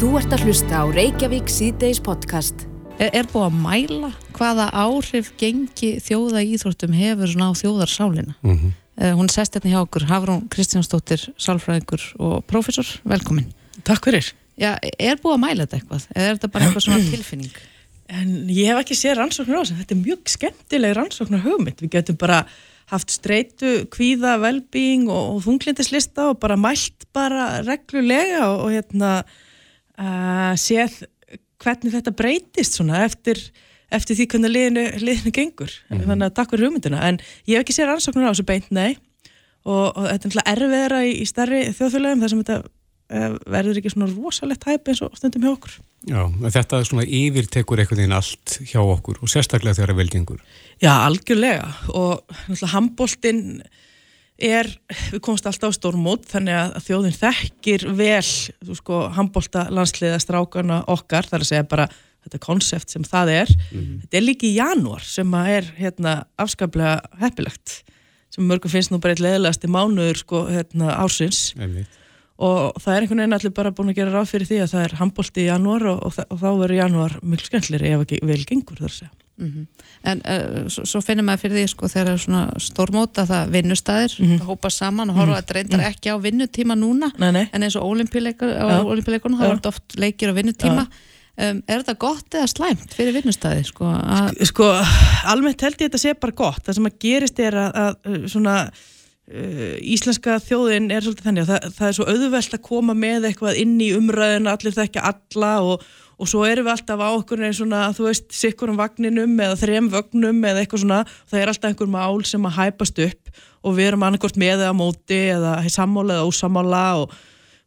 Þú ert að hlusta á Reykjavík síðdeis podcast. Er, er búið að mæla hvaða áhrif gengi þjóða íþróttum hefur svona á þjóðarsálina? Mm -hmm. uh, hún er sest hérna hjá okkur, Hafrún Kristjánsdóttir, sálfræðingur og profesor. Velkomin. Takk fyrir. Já, er búið að mæla þetta eitthvað? Eða er þetta bara eitthvað svona tilfinning? En ég hef ekki séð rannsóknar á þess að þetta er mjög skemmtileg rannsóknar hugmynd. Við getum bara haft streitu, kvíða, velbíing og, og þunglindislista og bara mælt bara reglulega og, og hérna uh, séð hvernig þetta breytist svona eftir, eftir því hvernig liðinu, liðinu gengur. Mm -hmm. Þannig að takk fyrir hugmyndina. En ég hef ekki séð rannsóknar á þessu beint, nei. Og, og þetta er náttúrulega erfiðra í, í starri þjóðfélagum þar sem þetta uh, verður ekki svona rosalegt hæp eins og stundum hjá okkur. Já, þetta er svona yfirtekur eitthvað inn allt hjá okkur og sérstaklega þegar það velgengur. Já, algjörlega og náttúrulega handbóltinn er, við komumst alltaf á stórmót þannig að þjóðin þekkir vel, þú sko, handbólta landsliða strákana okkar, þar að segja bara þetta konsept sem það er mm -hmm. þetta er líki í janúar sem að er hérna afskaplega heppilegt sem mörgum finnst nú bara eitt leðilegast í mánuður sko hérna ársins Einmitt. og það er einhvern veginn allir bara búin að gera ráð fyrir því að það er handbólti í janúar og, og, og þá verður janúar mjög skemmtlir ef ekki vel gengur þar að segja Mm -hmm. En uh, svo, svo finnum maður fyrir því sko þegar það er svona stórmóta það vinnustæðir, mm -hmm. hópa saman og horfa að reyndar Mhm. ekki á vinnutíma núna nei, nei. en eins og olimpíuleikunum það er oft leikir á vinnutíma um, er þetta gott eða slæmt fyrir vinnustæði sko, að... sko almennt held ég þetta sé bara gott það sem að gerist er að, að svona uh, íslenska þjóðin er svolítið þannig að það, það er svo auðvelt að koma með eitthvað inn í umræðina allir þekkja alla og og svo erum við alltaf á okkur einn svona, þú veist, sikkur um vagninum eða þrem vögnum eða eitthvað svona, það er alltaf einhver mál sem að hæpast upp og við erum annarkort með eða móti eða sammála eða ósamála og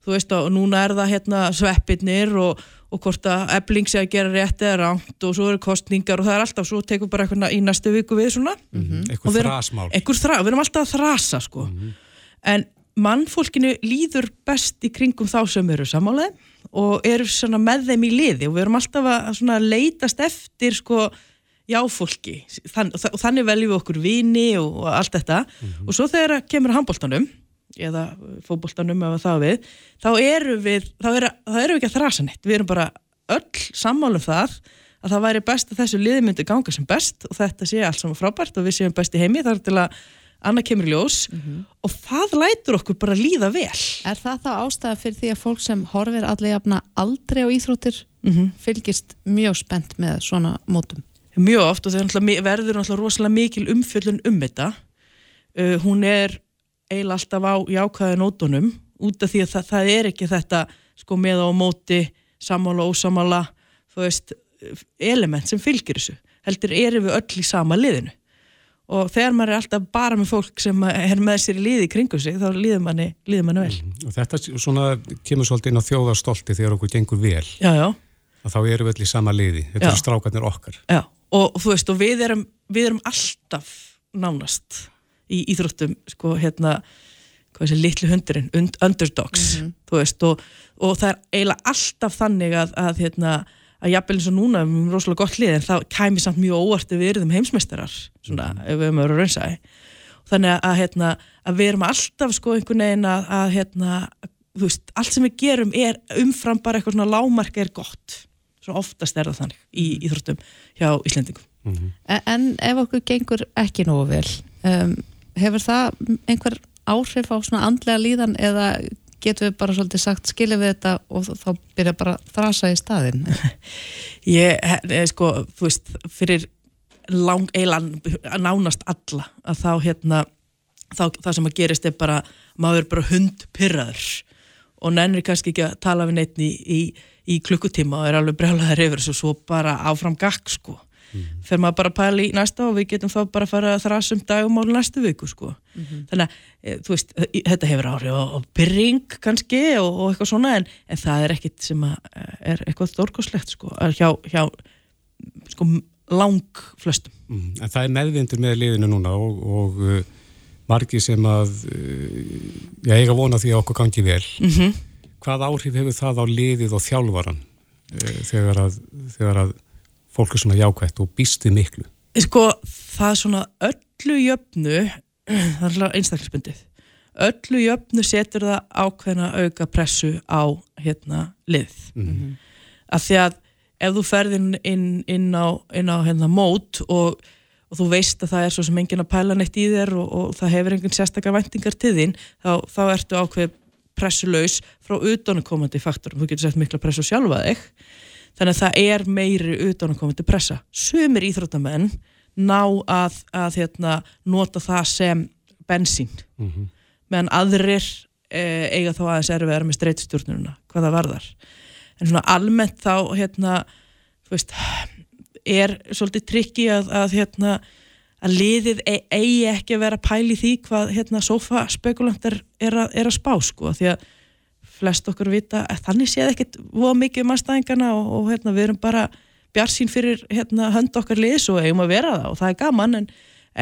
þú veist, og núna er það hérna sveppirnir og, og hvort að ebling sé að gera rétt eða ránt og svo eru kostningar og það er alltaf, svo tekum við bara eitthvað í næstu viku við svona. Mm -hmm. Eitthvað þrasmál. Eitthvað þrasmál, við erum alltaf að þrasa sko. Mm -hmm. En mannfólkinu líður best í kringum þá sem eru samálaði og eru með þeim í liði og við erum alltaf að leitast eftir sko jáfólki. Þann, og þannig veljum við okkur vini og, allt þetta. Mm -hmm. og svo þegar kemur handbóltanum eða fókbóltanum eða það við þá eru við, þá eru, þá eru við ekki að þrasa neitt, við erum bara öll sammálum það að það væri best að þessu liði myndi ganga sem best og þetta sé allt saman frábært og við séum best í heimi þar til að annað kemur ljós mm -hmm. og það lætur okkur bara líða vel. Er það þá ástæða fyrir því að fólk sem horfir jafna aldrei á íþróttir mm -hmm. fylgist mjög spennt með svona mótum? Mjög oft og það verður náttúrulega rosalega mikil umfjöllun um þetta. Uh, hún er eiginlega alltaf á jákvæða nótunum út af því að það, það er ekki þetta sko með á móti, samála og ósamála, þú veist, element sem fylgir þessu. Heldur erum við öll í sama liðinu og þegar maður er alltaf bara með fólk sem er með sér í liði kringu sig þá líður manni, líður manni vel mm, og þetta svona kemur svolítið inn á þjóðarstolti þegar okkur gengur vel já, já. þá erum við öll í sama liði þetta eru strákarnir okkar já. og, og þú veist og við erum, við erum alltaf nánast í íþróttum sko hérna hvað er þessi litlu hundurinn, Und, underdogs mm -hmm. þú veist og, og það er eiginlega alltaf þannig að, að hérna að jafnvel eins og núna við erum rosalega gott lið en það kæmi samt mjög óvart ef við erum heimsmeistarar svona, ef við erum að vera raunsæði þannig að, hérna, að við erum alltaf sko einhvern veginn að, að hérna, veist, allt sem við gerum er umfram bara eitthvað svona lámarka er gott. Svo oftast er það þannig í Íþróttum hjá Íslendingum. Mm -hmm. en, en ef okkur gengur ekki nógu vel um, hefur það einhver áhrif á svona andlega líðan eða getum við bara svolítið sagt skilja við þetta og þá byrja bara að þrasa í staðin Ég, sko, þú veist fyrir lang, eilan, nánast alla að þá hérna þá, það sem að gerist er bara maður er bara hundpyrraður og nennir kannski ekki að tala við neitt í, í, í klukkutíma og er alveg brjálaður yfir þessu svo bara áfram gakk sko Mm -hmm. fyrir maður bara að pæla í næsta og við getum þá bara að fara að þrasa um dagumál næstu viku sko. Mm -hmm. þannig að e, þú veist, þetta hefur áhrif á, á byrring kannski og, og eitthvað svona en, en það er ekkit sem að er eitthvað stórkoslegt sko, hjá, hjá sko, lang flestum. Mm -hmm. En það er meðvindur með liðinu núna og, og uh, margi sem að uh, ég eiga vona því að okkur gangi vel hvað áhrif hefur það á liðið og þjálfvaran þegar að, þegar að fólk er svona jákvægt og býst við miklu? Sko, það er svona öllu jöfnu, það er einstaklisbundið, öllu jöfnu setur það ákveðna auka pressu á hérna lið. Mhm. af því að ef þú ferð inn, inn, inn á, inn á hérna, mót og, og þú veist að það er svo sem enginn að pæla neitt í þér og, og það hefur enginn sérstakar væntingar til þín þá, þá ertu ákveð pressulaus frá utanakomandi faktorum, þú getur sett mikla pressu sjálfa þig þannig að það er meiri utanakomandi pressa. Sumir íþróttamenn ná að, að hérna, nota það sem bensín. Mhm. meðan aðrir e, eiga þá aðeins erfiðar með streytstjórnuna hvað það varðar. En svona almennt þá hérna, veist er svolítið trikki að, að hérna að liðið e eigi ekki að vera pæli því hvað hérna sofaspekulant er, er, er að spá sko því að flest okkur vita að þannig séð ekkert voða mikið um aðstæðingana og, og hérna við erum bara bjarsýn fyrir hérna hönd okkar liðs og eigum að vera það og það er gaman en,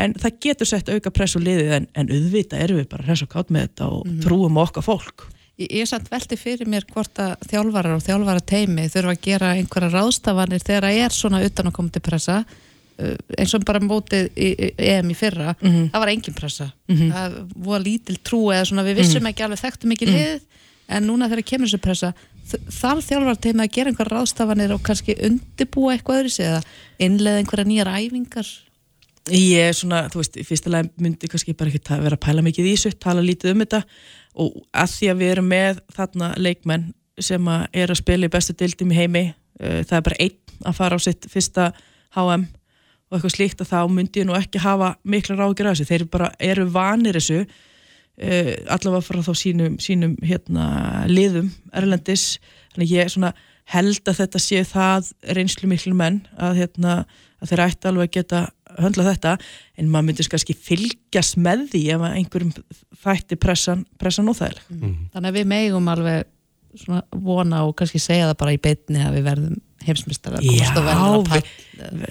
en það getur sett auka press og liðið en, en auðvita erum við bara hress og kátt með þetta og trúum á okkar fólk. Ég, ég samt velti fyrir mér hvort að þjálfarar og þjálfara teimi þurfa að gera einhverja ráðstafanir þegar það er svona utanakomandi pressa uh, eins og bara mótið EM í fyrra, Mhm. það var engin pressa. Það var lítil trú eða svona við vissum ekki alveg þekktum ekki lið en núna þegar kemur þessu pressa þarf þjálfara teimi að gera einhverja ráðstafanir og kannski undibúa eitthvað öðru sig eða innlega einhverja nýjar æfingar? Ég er svona, þú veist, í fyrsta lega myndi kannski bara ekki vera að pæla mikið í þessu, tala lítið um þetta. Og að því að við erum með þarna leikmenn sem að er að spila í bestu dildum í heimi, uh, það er bara einn að fara á sitt fyrsta HM og eitthvað slíkt að þá myndi ég nú ekki hafa mikla ráðgjur að þessu, þeir bara eru vanir þessu uh, allavega frá þá sínum, sínum hérna, liðum erlendis, þannig ég svona held að þetta séu það reynslu miklu menn að, hérna, að þeir ætti alveg að geta höndla þetta. En maður myndi kannski fylgjast með því ef einhverjum þætti pressan, pressan óþægileg. þannig að við megum alveg svona vona og kannski segja það bara í beinni að við verðum heimsmyndstara Já, við,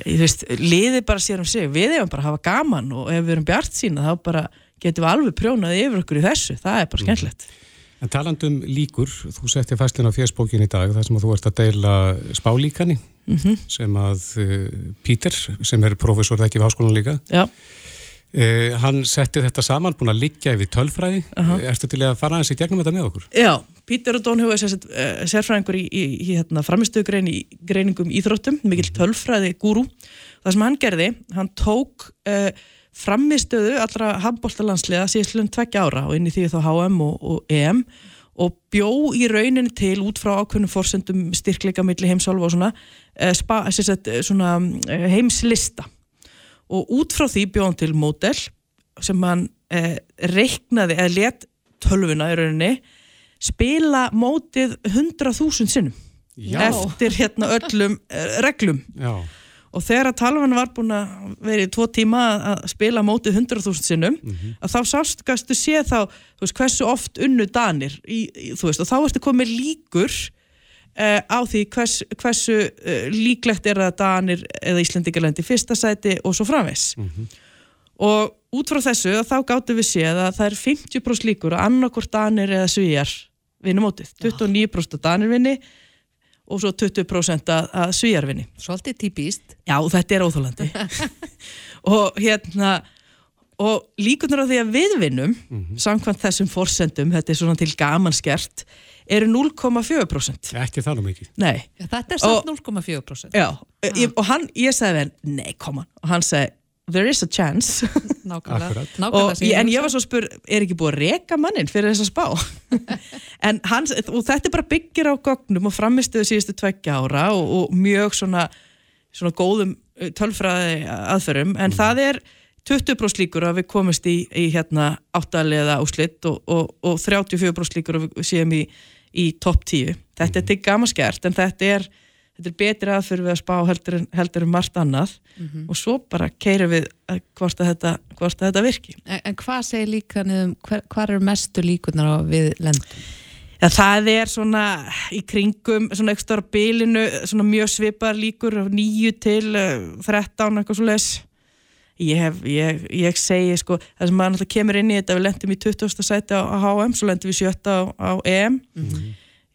þú veist, liðið bara sér um sig, við hefum bara að hafa gaman og ef við erum bjart sína þá bara getum við alveg prjónaði yfir okkur í þessu, það er bara skemmtilegt. En talandum líkur, þú setti fæslinn á fjersbókin í dag þar sem þú ert að deila spálíkani sem að uh, Pítur, sem er profesor ekki við háskólan líka, Já, uh, hann setti þetta saman, búin að liggja yfir tölfræði. Uh Ertu til að fara aðeins í gegnum þetta með okkur? já Pítur og Dónhjóð er sérst, uh, sérfræðingur í, í, í hérna, framistöðugrein í greiningum íþróttum, mikill tölfræði gúrú. Það sem hann gerði, hann tók uh, framistöðu allra handbóltalandsliða síðan tveggja ára og inn í því þá HM og, og EM og bjó í rauninni til út frá ákveðnum forsendum styrkleika milli heimsálfa og svona, uh, spa, sérst, svona uh, heimslista og út frá því bjó hann til módel sem hann uh, reiknaði eða let tölvuna í rauninni spila mótið 100.000 sinnum Já. eftir hérna öllum uh, reglum Já. Og þegar að talvan var búin að vera í tvo tíma að- spila mótið 100.000 sinnum að þá sást gastu sé þá veist, hversu oft unnu danir í, í, veist, og þá ertu komið líkur uh, á því hvers, hversu uh, líklegt er að danir eða Íslandingarlendi fyrsta sæti og svo framvegs og út frá þessu þá gáttu við séð að það er 50% líkur að annarkvort danir eða svíjar vinna mótið, 29% að danir vinni og svo 20% að, að svíjar vinni svolítið típist Já, þetta er óþólandi og hérna og líkunar á því að við vinnum samkvæmt þessum forsendum, þetta er svona til gamanskert eru 0,4% Ekki það nú mikið. Nei, Já, þetta er samt 0,4% já ég, og hann, ég sagði hann, nei, koma og hann sagði, there is a chance. Nákvæmlega, nákvæmlega og, en ég var svo spur, er ekki búið að reka mannin fyrir þessa spá? En hans, og þetta er bara byggir á gognum og framistuðu síðustu tveggja ára og, og mjög svona svona góðum uh, tölfræði aðferðum, en það er 20% líkur að við komumst í, í hérna áttaliða úslitt og, og, og 34% líkur að við séum í, í topp 10. Þetta er til gaman skert en þetta er, þetta er betri aðferð við að spá heldur en, heldur en margt annað og svo bara keirum við að hvort að þetta, hvort að þetta virki. En, en hvað segir líka niðum, hver, hvar eru mestu líkunar á við lendum? Já, það er svona í kringum, svona ekstra bilinu, svona mjög svipar líkur, nýju til eh, 13, eitthvað svo les. Ég, hef, ég, ég segi, sko, það sem maður náttúrulega kemur inn í þetta, við lendum í 20. sæti á, á HM, svo lendum við 7. á, á EM.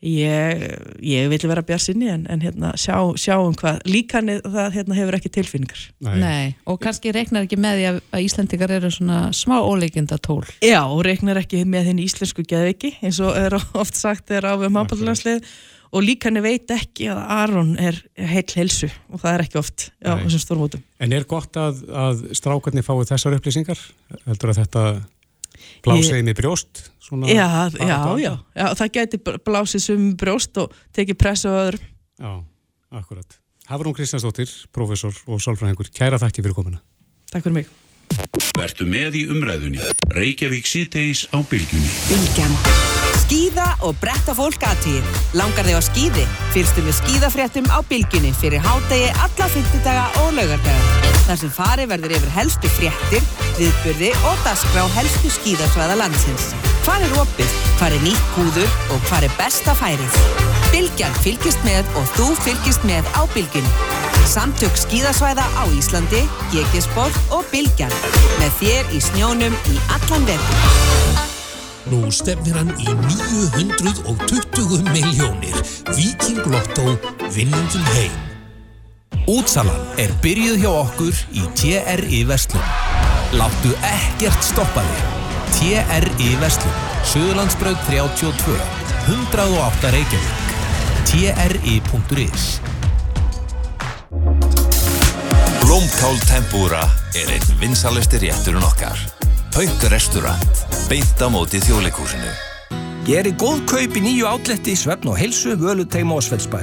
Ég, ég vil vera bjarsinni en, en hérna, sjá, sjáum hvað líkanið það hérna, hefur ekki tilfinningar. Nei. Nei, og kannski reiknar ekki með því að, að Íslandikar eru svona smá óleikinda tól Já, og reiknar ekki með þinn íslensku geðviki eins og er oft sagt þegar á við máballanslið og líkanið veit ekki að Aron er heil helsu og það er ekki oft á þessum stórmótum. En er gott að, að strákarnir fái þessar upplýsingar? Heldur að þetta Blásið með brjóst? Já, já, já, já, það geti blásið sem brjóst og tekið press og öðru. Já, akkurat. Hafrún Kristjánsdóttir, professor og sálfræðingur, kæra þakki fyrir komuna. Takk fyrir mig. Vertu með í umræðunni. Reykjavík síðdeis á bylgjunni. Bylgjan. Skíða og bretta fólk aðtíð. Langar þig á skíði? Fyrstu með skíðafréttum á bylgjunni fyrir hádegi alla fyrstudaga og laugardaga. Þar sem fari verður yfir helstu fréttir, viðbyrði og dasgra á helstu skíðasvæða landsins. Hvar er opið, hvar er nýtt húður og hvar er besta færið? Bylgjan fylgist með og þú fylgist með á bylgjunni. Samtök skíðasvæða á Íslandi, Gekisport og Bylgjan. Með þér í snjónum í allan verður. Nú stefnir hann í 920 miljónir. Viking Lotto vinnundum heim. Útsalan er byrjuð hjá okkur í TRI Vestlum. Láttu ekkert stoppa þig. TRI Vestlum, Suðurlandsbröð 32, 108 Reykjavík. TRI.is Blómkál Tempúra er einn vinsalisti rétturinn okkar. Pauk restaurant, beint á móti þjóðleikúsinu. Geri góð kaup í nýju átletti Svefn og Helsu, Völuteim og Svelsbæ.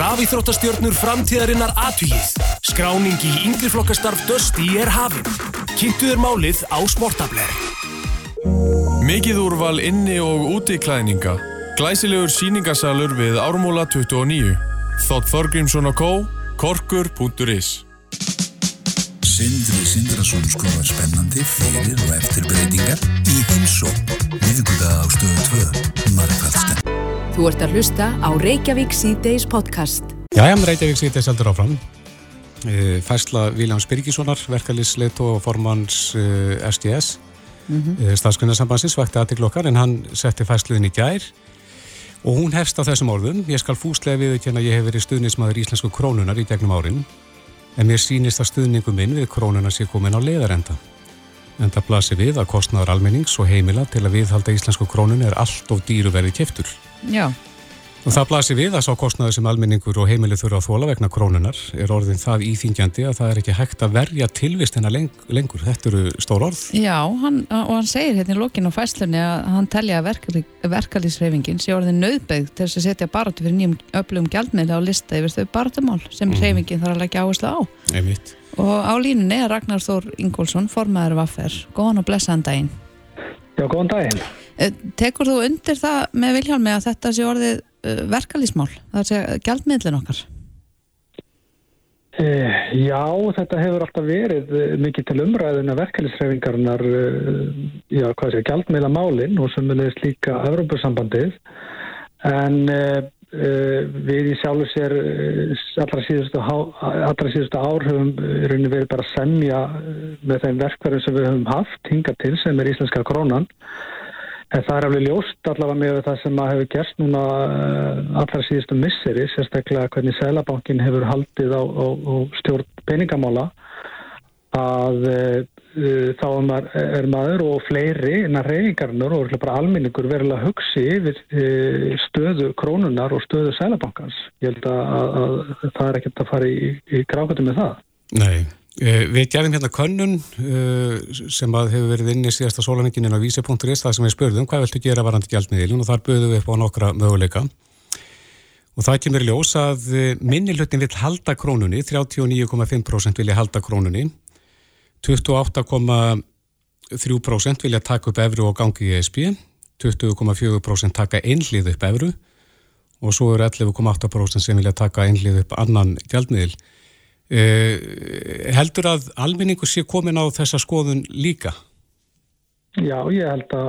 Rafíþróttastjörnur framtíðarinnar aðtugið. Skráning í yngriflokkastarf Dösti er hafinn. Kynntuður málið á Sportabler. Mikið úrval inni og úti klæðninga. Glæsilegur síningasalur við Ármúla 29. Þótt Þorgrímsson og Kó, korkur.is Sindri Sindrason skoðar spennandi fyrir og eftir breytingar í heimsók. Viðguða á stöðu 2. Markvallstenn. Þú ert að hlusta á Reykjavík C-Days podcast. Jæja, Reykjavík C-Days heldur áfram. Eh, fæsla Viljáns Birgissonar, verkefliðsleit og formans SDS, mm -hmm. stafskunarsambansins, vakti aðtikl okkar en hann setti fæsluðin í gær og hún hefst á þessum orðum. Ég skal fúslega viðkjöna að ég hef verið stuðnismadur íslensku krónunar í gegnum árin en mér sínist að stuðningum minn við krónuna sé komin á leiðarenda. En það blasir við að kostnaður almennings og heimila til að viðhalda íslensku krónun er allt of dýru verið keftur. Já. Og það blasir við að sá kostnaður sem almenningur og heimili þurfa að þóla vegna krónunar er orðin það íþingjandi að það er ekki hægt að verja tilvistina leng lengur. Þetta eru stór orð. Já, hann, og hann segir hérna í lokin á fæslunni að hann telja að verkalýsreifingin sé orðin nöðbegð til þess að setja barátu fyrir nýjum öflugum gjaldmiðla á lista yfir þau barátumál sem mm. reifingin þarf að leggja áherslu á. Einmitt. Og á línunni er Ragnar Þór Ingólfsson, formaður Vaffer. Góðan og blessaðan daginn. Já, góðan daginn. Tekur þú undir það með Viljálmi að þetta sé orðið verkalýsmál, það sé gjaldmiðlin okkar? Uh, já, þetta hefur alltaf verið mikið til umræðuna verkalýsreifingarnar uh, já, hvað sé, gjaldmiðla málinn og sem er líka Evrópussambandið en við í sjálfu sér allra síðustu, allra síðustu ár höfum verið bara að semja með þeim verkverðum sem við höfum haft hinga til sem er íslenska krónan En það er alveg ljóst allavega með það sem að hefur gerst núna eh, allra síðustu misseri, sérstaklega hvernig Sælabankin hefur haldið á, á, á stjórn peningamála að uh, þá er er maður og fleiri innan reyningarnur og bara alminningur verilega hugsi yfir uh, stöðu krónunar og stöðu Sælabankans. Ég held að, að, að það er ekkert að fara í, í grákvæmdu með það. Nei. Eh, við gerðum hérna könnun eh, sem að hefur verið inn í síðasta sólaningin en á vísi.is það sem við spurðum hvað viltu gera varandi gjaldmiðilin og þar buðum við upp á nokkra möguleika. Og það kemur ljós að eh, minnilöttin vil halda krónunni 39,5% vilja halda krónunni. 28,3% vilja taka upp efru og gangi í ESB 20,4% taka einlið upp efru og svo eru 11,8% sem vilja taka einlið upp annan gjaldmiðil Uh, heldur að almenningu sé komin á þessa skoðun líka? Já, ég held að,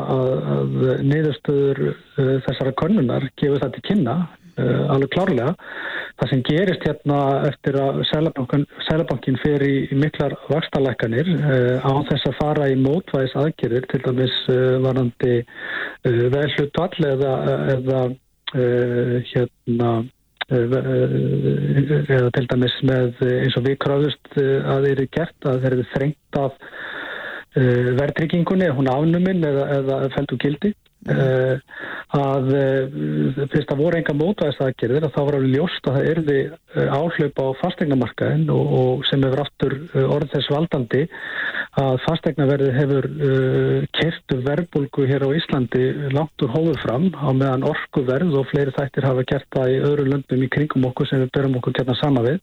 að niðurstöður uh, þessara konnunar gefur það til kynna uh, alveg klárlega. það sem gerist hérna eftir að Sælabankin fer í, miklar vakstalækkanir uh, á þess að fara í mótvæðis aðgerðir til dæmis varandi velhlutvall eða, eða hérna eða til dæmis með eins og við kröðust að þeir eru gert að þeir eru þrengt af verðtryggingunni, hún afnuminn eða, eða feldu gildi. Uh, að fyrst að voru enga mótvæðisaðgerðir að þá var alveg ljóst að það erði áhlaup á fastegnamarkaðin og, og sem hefur aftur orð þess valdandi að fastegnaverði hefur kertu verbulgu hér á Íslandi langt úr hóðu fram á meðan orkuverð og fleiri þættir hafa gert það í öðru löndum í kringum okkur sem við berum okkur hérna sama við.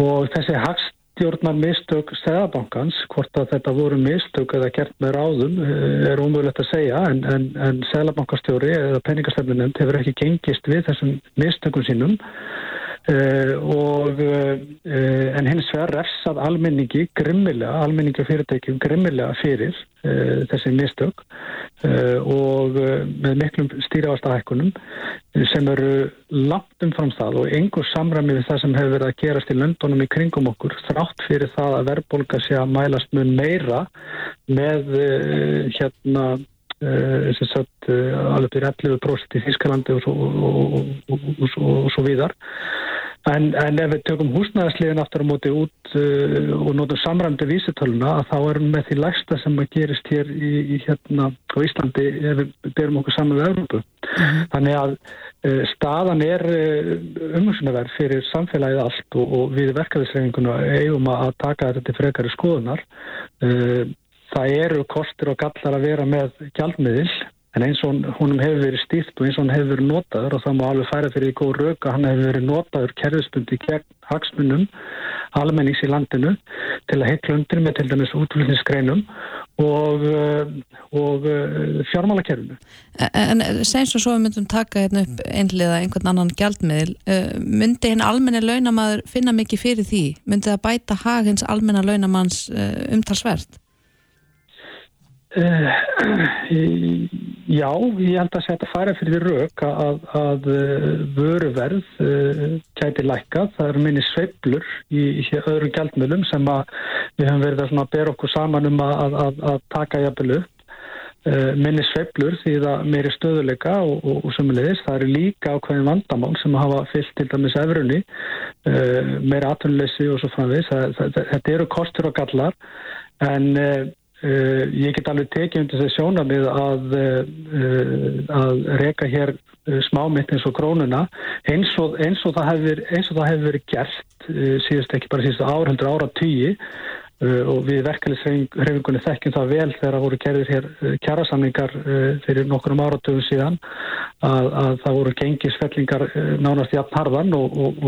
Og þessi hagst stjórnar mistök Sæðabankans, hvort að þetta voru mistök eða gert með ráðum eh, er ómögulegt að segja en, en, en Sæðabankastjóri eða peningastefnunum hefur ekki gengist við þessum mistökum sínum. uh, og uh, en hins vegar refsað almenningi grimmilega, almenningi og fyrirtækjum grimmilega fyrir uh, þessi mistök og með miklum stýrjáastahækkunum sem eru langt umfram það og einhver samræmi við það sem hefur verið að gerast í löndunum í kringum okkur þrátt fyrir það að verðbólka sé að mælast mun meira með uh, hérna uh, sagt uh, alveg byrja 11% í Þískalandi og svo, og, og, og, og svo víðar En, en ef við tökum húsnæðasliðin aftur á móti út uh, og notum samræmdi vísitöluna þá erum við með því lægsta sem að gerist hér í, í hérna á Íslandi ef við byrjum okkur saman við Európu. Mm -hmm. Þannig að uh, staðan er uh, umhersunaverð fyrir samfélagið allt og, og við verkaðisreifinguna eigum að taka þetta til frekari skoðunar. Uh, það eru kostur og gallar að vera með gjaldmiðil En eins og húnum hefur verið stýrt og eins og hann hefur verið notaður og það má alveg færa fyrir í góð rauk að hann hefur verið notaður kerfisbundi gegn hagsmunum almennings í landinu til að heitla undir með til dæmis útflutnisgreinum og, eh, og eh, fjármálakerfinu. En seins og svo myndum taka hérna upp einliða einhvern annan gjaldmiðil, eh, myndi hinn almenni launamaður finna mikið fyrir því? Myndi það bæta hag hins almenna launamanns umtalsvert? Uh, já, ég held að setja færa fyrir rauk að, að uh, vöruverð uh, gæti lækkað. Það eru minni sveiblur í, í öðrum gældmjölum sem við höfum verið að bera okkur saman um að, að, að taka jafnvel upp. Minni sveiblur því það meiri stöðuleika og, og, og sömulegis. Það eru líka ákveðin vandamál sem hafa fyllt til dæmis efrunni, meiri atvinnuleysi og svo framvegis. Þetta eru kostur og gallar en Uh, ég get alveg tekið undir þessi sjónamið að, uh, að reyka hér uh, smámynd eins og krónuna. Eins og, eins og það hefur hef verið gert síðust ekki bara síðust ára ára tíi og við verkefliðsreifingunni þekkjum það vel þegar það voru kerðir hér kjærasamlingar fyrir nokkrum áratöfum síðan að, að það voru gengisfellingar nánast í afnharðan og, og,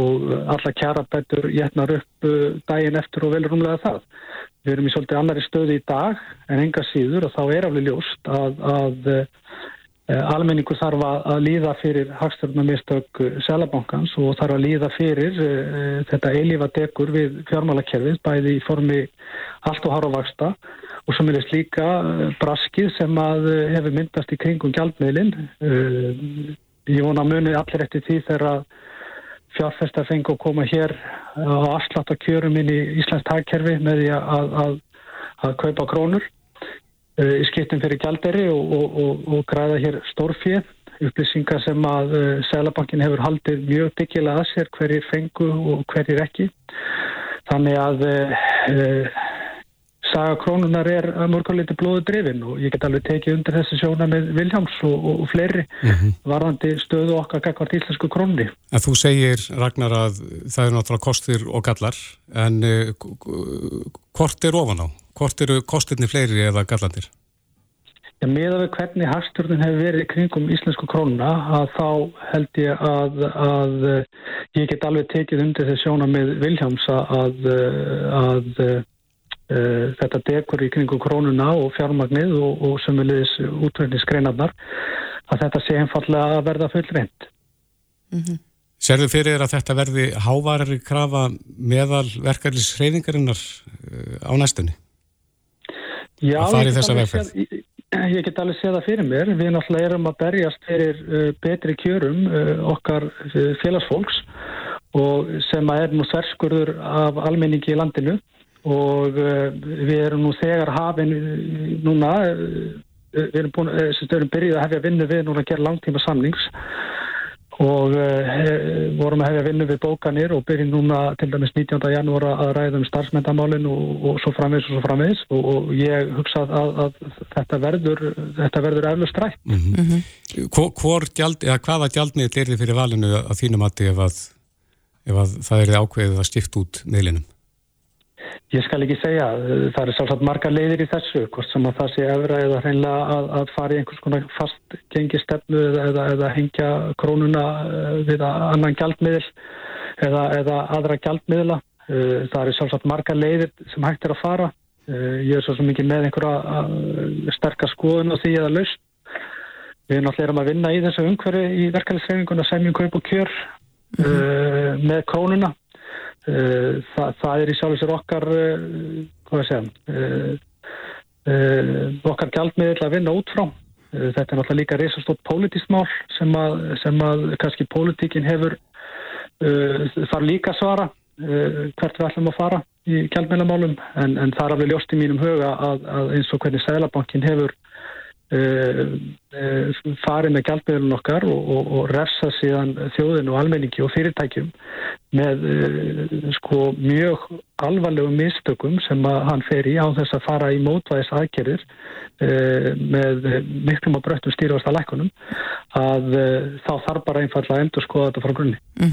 og, alla kjærabættur jætnar upp daginn eftir og vel rúmlega það Við erum í svolítið annari stöðu í dag en enga síður og þá er alveg ljóst að, að e, almenningu þarf að líða fyrir hagstjórnumistök selabankans og þarf að líða fyrir e, þetta eilífa degur við fjármálakerfið bæði í formi allt og harfavaksta og sem er líka braskið sem að hefur myndast í kringum gjaldmiðlinn. E, ég vona að muni allir eftir því þegar að fjárfesta fengi að koma hér á afslátt að kjörum inn í Íslands tagkerfi með því að, að, að kaupa krónur uh, í skiptum fyrir gjalderi og, og, og, og græða hér stórfið upplýsingar sem að uh, Sælabankin hefur haldið mjög byggilega að sér hverjir fengu og hverjir ekki. Þannig að uh, saga krónunar er að mörguleiti blóðu drifin og ég get alveg tekið undir þessi sjóna með Viljáms og, og, fleiri mm -hmm. varðandi stöðu okkar gagvart íslensku krónni. En þú segir Ragnar að það er náttúrulega kostir og gallar en uh, hvort er ofan á? Hvort eru kostirni fleiri eða gallandir? Já, með að við hvernig hafstjórnum hefur verið kringum íslensku krónuna að þá held ég að, að ég get alveg tekið undir þessi sjóna með Viljáms að, að Uh, þetta dekur í kringu krónuna og fjármagnið og, og sömulegis útverðnisgreinarnar að þetta sé einfallega að verða full reynd. Mm -hmm. Serðu fyrir að þetta verði hávarari krafa meðal verkefnisreifingarinnar uh, á næstunni? Já, ég get, ég, ég get alveg séð það fyrir mér. Við náttúrulega erum að berjast fyrir uh, betri kjörum uh, okkar uh, félagsfólks og sem að er nú sverskurður af almenningi í landinu og uh, við erum nú þegar hafin uh, núna, uh, við erum, búin, uh, erum byrjuð að hefja vinnu við núna að gera langtíma samnings og uh, vorum að hefja vinnu við bókanir og byrjum núna til dæmis 19. janúar að ræða um starfsmyndamálin og, og svo framvegis og svo framvegis og, og ég hugsa að, að þetta verður þetta verður eflust strætt. Mm Hvor, hvor gjald, eða hvaða gjaldnið er þið fyrir valinu að þínum mati ef að, ef að það er ákveðið að skipta út miðlinum? Ég skal ekki segja, það er sjálfsagt marga leiðir í þessu, hvort sem að það sé efra eða hreinlega að, að fara í einhvers konar fast gengi stefnu eða, eða, hengja krónuna eh, við annan gjaldmiðl eða, eða aðra gjaldmiðla. Eh, Það er sjálfsagt marga leiðir sem hægt er að fara. Eh, Ég er svo sem ekki með einhverja eh, sterkar skoðun á því eða laust. Við erum að vinna í þessu umhverfi í verkefælisreifinguna semjum kaup og kjör uh, með krónuna. Uh, það, það er í sjálf sér okkar, uh, hvað ég segja, uh, okkar gjaldmiðl að vinna út frá. Þetta er náttúrulega líka reysastótt pólitískt mál sem að, sem að kannski pólitíkin hefur þar líka svara hvert við ætlum að fara í gjaldmiðlamálum en, en það er alveg ljóst í mínum huga að, að eins og hvernig Sælabankin hefur farið með gjaldmiðlun okkar og, og, og refsa síðan þjóðinu og almenningi og fyrirtækjum með uh, sko mjög alvarlegum mistökum sem hann fer í á þess að fara í mótvæðis aðgerðir með miklum og bröttum stýrvasta lækunum að þá þarf bara einfallega að endur skoða þetta frá grunni. Mm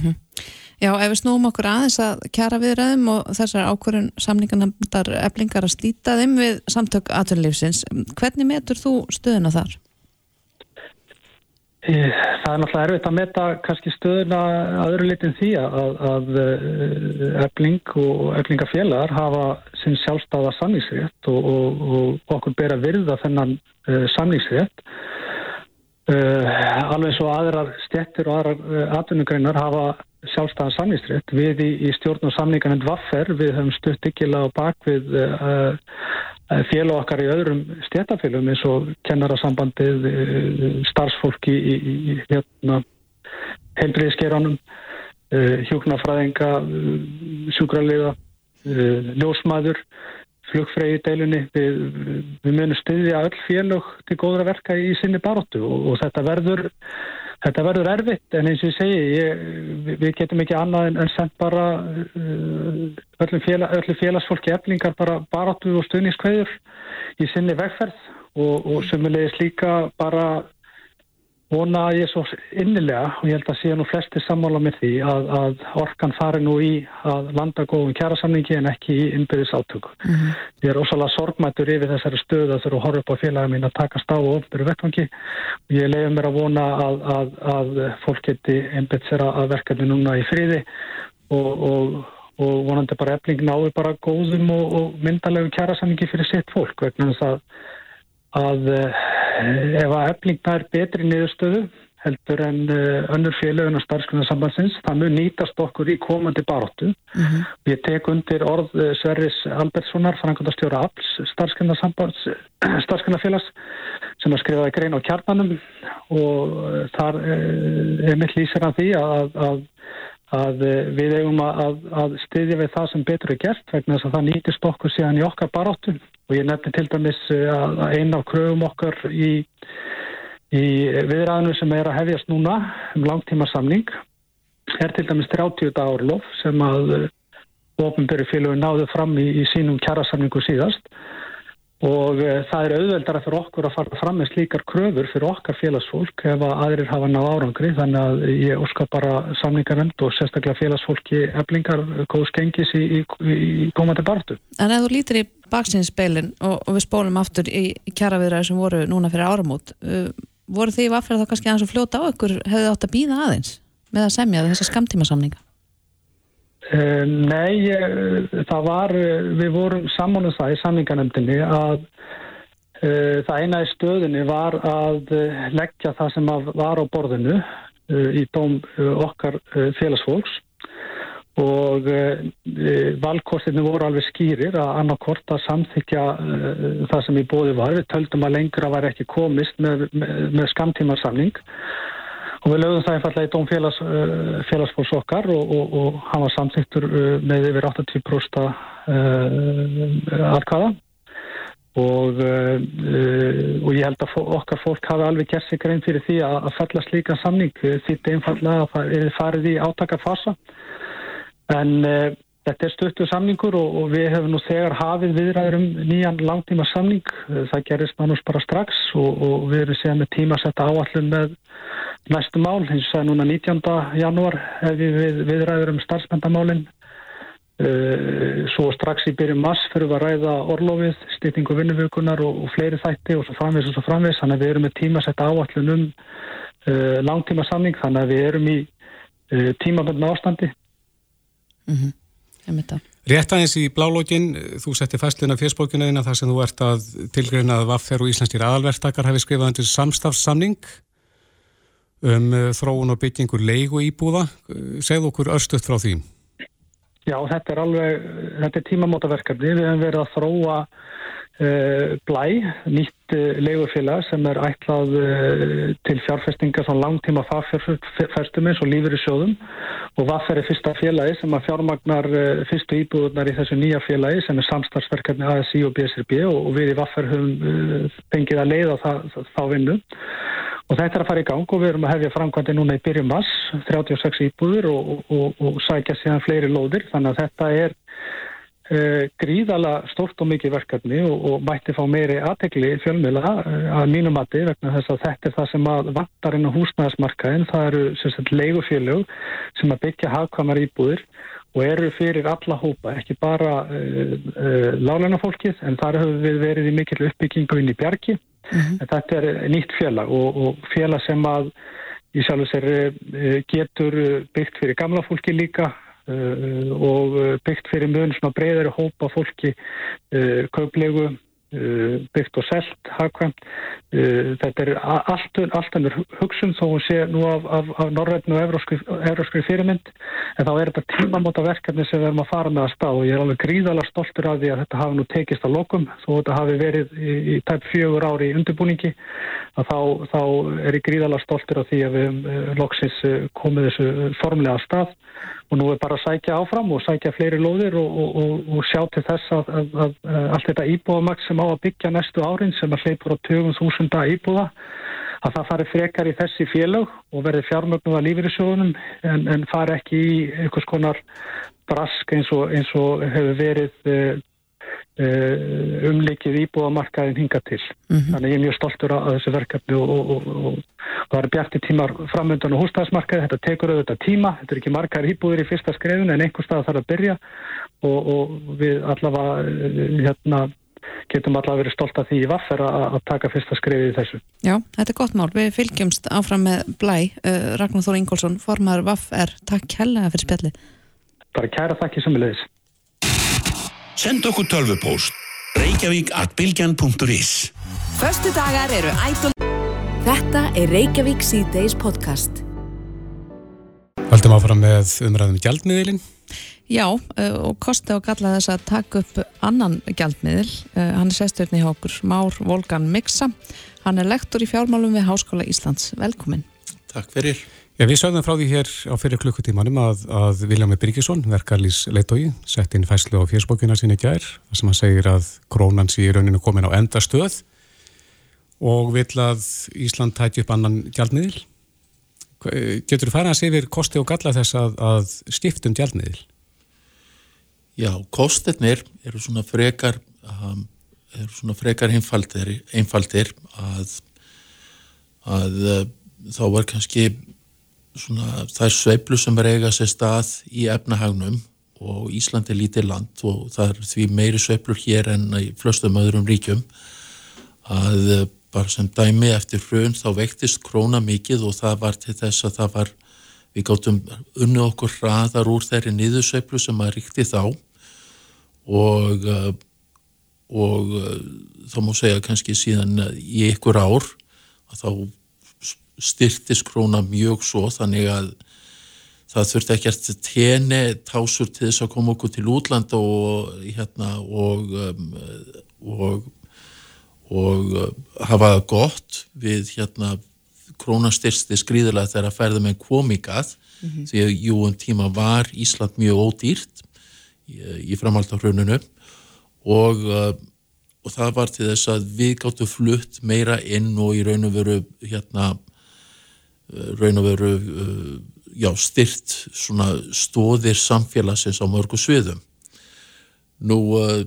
Já, ef við snúum okkur aðeins að kjara viðræðum og þessar ákvörðun samningarnamndar eflingar að slíta þeim við samtök aðtunleifsins, hvernig metur þú stöðuna þar? Eh, Það er náttúrulega erfitt að meta kannski stöðuna að öðru litin því að, að eh, efling og eflingafélagar hafa sinn sjálfstæða samningsrétt og, og, og okkur ber að virða þennan uh, samningsrétt. Uh, alveg og aðrar stjettir og aðrar uh, atvinnugreinar hafa sjálfstæðan samningsrétt. Við í, í stjórn og samningarnend Vaffer við höfum stutt ykkurlega á bakvið uh, félag okkar í öðrum stjætafélagum eins og kennarasambandið, uh, starfsfólki í, í, hérna, heilbriðskeranum, uh, hjúknarfræðinga, uh, sjúkraliða, ljósmaður, flugfregi deilunni. Við, við munum styðja öll félag til góðra verka í sinni baróttu og, og þetta verður Þetta verður erfitt en eins og ég segi, ég, við- getum ekki annað en, en sendt bara uh, öllum, félag, öllum félagsfólki eflingar bara baráttu og stuðningskveður í sinni vegferð og, og sömulegis líka bara vona ég svo innilega og ég held að sé nú flesti sammála með því að, að orkan fari nú í að landa góðum kjærasamningi en ekki í innbyrðis átöku. Ég er ósalega sorgmættur yfir þessari stöðu að þurfa að horfa upp á félagum mín að takast á og ofnbyrju vettvangi. Ég leiði mér að vona að, að, að fólk geti einbyrð sér að verkefni núna í friði og, og, og vonandi bara efling náðu bara góðum og, og myndalegum kjærasamningi fyrir sitt fólk vegna þess að að uh, ef að efling nær betri niðurstöðu heldur en uh, önnur félögin og starfskunarsambandsins, það mun nýtast okkur í komandi baróttu. Ég tek undir orð uh, Sverris Albertssonar, frangandastjóra APS, starfskunarfélags, sem að skrifaði grein á kjarnanum. Og þar er mitt lýsir af því að, að, að við eigum að, að- að styðja við það sem betur er gert vegna þess að það nýtist okkur síðan í okkar baróttu og ég nefni til dæmis uh, að að ein af kröfum okkar í, í viðræðinu sem er að hefjast núna um langtíma samning er til dæmis 30 dagur lof sem að ofnbyrju félögur náðu fram í, í sínum kjærasamningu síðast og uh, það er auðveldara fyrir okkur að fara fram með slíkar kröfur fyrir okkar félagsfólk ef að aðrir hafa náð árangri þannig að ég óskar bara samningarnend og sérstaklega félagsfólki eflingar góðs gengis í, í, í komandi bartu. En ef þú lítir í baksinnspeilin og, og við spólum aftur í, í kjaraviðræði sem voru núna fyrir áramót, uh, voru því vaffrið þá kannski aðeins að fljóta á ykkur, hefðu átt að býða aðeins með að semja þessa skamtíma samninga? Uh, nei, ég, það var, uh, við vorum saman um það í samningarnemdini að uh, það eina í stöðunni var að leggja það sem var á borðinu uh, í dóm uh, okkar félagsfólks og valkostinni voru alveg skýrir að annarkort að samþykja það sem í bóði var. Við töldum að lengra var ekki komist með, með, með skamtímarsamning og við lögum það einfallega í dóm félags, uh, félagsfólks okkar og, og, og hann var samþyktur með yfir 80% aðkvaða og, og ég held að okkar fólk hafi alveg gert sig grein fyrir því að, að fella slíka samning. Því einfallega að það er farið í átakafasa. En þetta er stöttu samningur og, við hefum nú þegar hafið viðræður um nýjan langtíma samning. Eh, það gerist mannus bara strax og við erum séð með tímasetta áallun með næstu mál. Hins vegar núna 19. janúar hefur við viðræður um starfsmyndamálinn. Uh, eh, svo strax í byrjum mass fyrir við að ræða orlofið, styrtingu vinnuvökunar og, og fleiri þætti og svo framvegs og svo framvegs. Þannig að við erum með tímasetta áallun um uh, langtíma samning. Þannig að við erum í tímaböndna ástandi. Mm -hmm. Rétt aðeins í blálógin, þú setti fæstluna fjöspókinu þar sem þú ert að tilgreina að Vaffer og Íslandskir aðalvertakar hefði skrifað undir samstafssamning um uh, þróun og byggingur leigu íbúða. Segð okkur örstuðt frá því. Já, þetta er alveg, þetta er tímamótaverkefni. Við hefum verið að þróa Uh, blæ, nýtt uh, leigurfélag sem er ætlað uh, til fjárfestinga svona langtíma fagfjárfestum eins og lífur í sjóðum og Vaffer er fyrsta félagi sem að fjármagnar fyrstu íbúðunar í þessu nýja félagi sem er samstarfsverkefni ASI og BSRB og, og við í Vaffer höfum fengið að leiða það, þá vinnu. Og þetta er að fara í gang og við erum að hefja framkvæmdi núna í byrjum mass 36 íbúður og, og, og sækja síðan fleiri lóðir. Þannig að þetta er gríðala stórt og mikið verkefni og, og mætti fá meiri aðtegli fjölmila uh, að mínum mati vegna þess að þetta er það sem að vantar inn á húsnæðismarkaðin, það eru leigufélög sem að byggja hafkvamar íbúðir og eru fyrir alla hópa, ekki bara uh, lálænafólkið en þar hefur við verið í mikil uppbyggingu inn í bjargi, mm -hmm. en þetta er nýtt félag og, og félag sem að í sjálf og sér getur byggt fyrir gamla fólki líka Uh, og uh, byggt fyrir mun svona breyðari hópa fólki uh, kauplegu byggt og selt hagkvæmt. Þetta er allt, allt ennur hugsun þó hún sé nú af, af, af norrætnu og euróskri fyrirmynd. En þá er þetta tímamóta verkefni sem við erum að fara með að stað og ég er alveg gríðalega stoltur af því að þetta hafi nú tekist að lokum. Þó þetta hafi verið í, í tæp fjögur ári í undirbúningi að þá, þá er ég gríðalega stoltur af því að við loksins komið þessu formlega að stað og nú er bara að sækja áfram og sækja fleiri lóðir og, og, og, og sjá til þess að, að, að, að allt þetta íbúðamaks sem á að byggja næstu árin sem að hleypur á 20.000 íbúða að það fari frekar í þessi félag og verði fjármögnuða lífyrirsjóðunum en, en fari ekki í einhvers konar brask eins og hefur verið eh, umlikið íbúðamarkaðin hinga til. Mm -hmm. Þannig ég er mjög stoltur að þessu verkefni og, og, og, og það eru bjarti tímar framöndan og húsnæðismarkaði. Þetta tekur auðvitað tíma, þetta er ekki margar íbúðir í fyrsta skreðun en einhver stað þarf að byrja og við allavega uh, hérna, getum allavega verið stolt að því í vaffer að taka fyrsta skreðið í þessu. Já, þetta er gott mál. Við fylgjumst áfram með blæ. Uh, Ragnar Þór Ingólfsson, formar vaffer. Takk kærlega fyrir spjallið. Bara kæra þakki sem við leiðis. Send okkur tölvupóst. Reykjavík at bilgjan.is Föstu dagar eru ædol Þetta er Reykjavík C-Days podcast. Haldum áfram með umræðum gjaldmiðilin Já, eh, og kosti á galla þess að taka upp annan gjaldmiðil. Eh, hann er sesturinn í hókur, Már Volgan Miksa hann er lektor í fjármálum við Háskóla Íslands, velkomin Takk fyrir Já, við sögðum frá því hér á fyrir klukkutímanum að, að Viljámi Byrkisson, verkarlýs leitói, sett inn fæslu á fjörsbókina í gær, sem hann segir að krónan sé í rauninu komin á enda stöð og vil að Ísland tæti upp annan gjaldmiðil. Getur þú fara að sé yfir kosti og galla þess að, að stiftum gjaldmiðil? Já, kostirnir eru svona frekar, um, eru svona frekar einfaldir, einfaldir að, að uh, þá var kannski svona þær sveiblu sem er eiga sér stað í efnahagnum og Ísland er lítið land og það er því meiri sveiblur hér en í flestum öðrum ríkjum að eh, bara sem dæmi eftir hrun þá veiktist króna mikið og það var til þess að það var við gáttum unni okkur hraðar úr þeirri niðursveiflu sem að ríkti þá og eh, og eh, þá má segja kannski síðan í ykkur ár að þá styrtist króna mjög svo þannig að það þurfti ekkert teni tásur til þess að koma okkur til útland og hérna og um, og, og uh, hafa það gott við hérna krónastyrsti skrýðilega þegar að ferða með komingað Mhm. því að jú um tíma var Ísland mjög ódýrt í, í framhald á hruninu og, uh, og það var til þess að við gáttu flutt meira inn og í raun og veru hérna raun og veru uh, já, styrt svona stóðir samfélagsins á mörgu sviðum. Nú uh,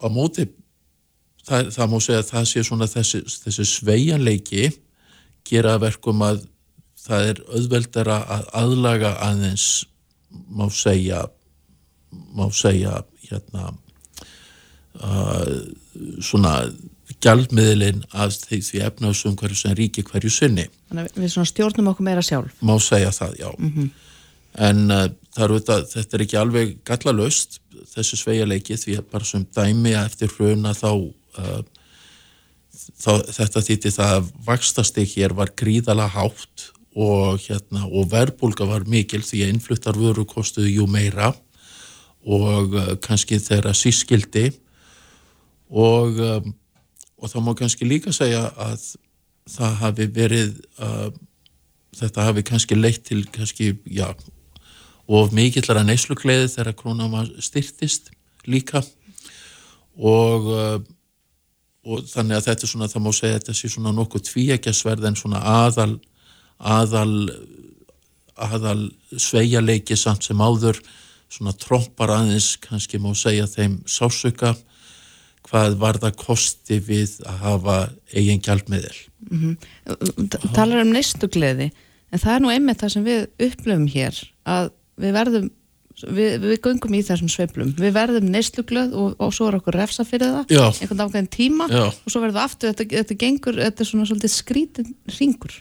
á móti það, það má segja að það sé svona þessi, þessi sveianleiki gera að verkum að það er auðveldara að aðlaga aðeins má segja má segja hérna uh, svona gjaldmiðlin af því, því efnaðsum hverju sem ríki hverju sinni Þannig að við svona stjórnum okkur meira sjálf. má segja það, já Mhm. en uh, það er auðvitað, þetta er ekki alveg gallalaust þessi sveigaleiki því að bara sem dæmi að eftir hruna þá, uh, þá þetta þýtti það að vakstastig hér var gríðala hátt og, hérna, og verbulga var mikil því að innfluttar vöru kostuðu jú meira og uh, kannski þeirra sískildi og, um, og þá má kannski líka segja að það hafi verið uh, þetta hafi kannski leitt til kannski, já og mikillara neyslugleiði þegar krónan var styrtist líka. Og uh, og þannig að þetta er svona, það má segja að þetta sé svona nokkuð tvíækjasverð en svona aðal aðal aðal sveigaleiki samt sem áður. Svona trompar aðeins kannski má segja þeim sásuka hvað var það kosti við að hafa eigin gjaldmiðil Mm Talar um neistugleði, en það er nú einmitt það sem við upplöfum hér, að við verðum, við, við göngum í þessum sveiflum, við verðum neistugleð og, og svo er okkur refsa fyrir það, Já. einhvern ákveðin tíma Já. og svo verðum við aftur, þetta, þetta gengur, þetta er svona svolítið skrítin ringur.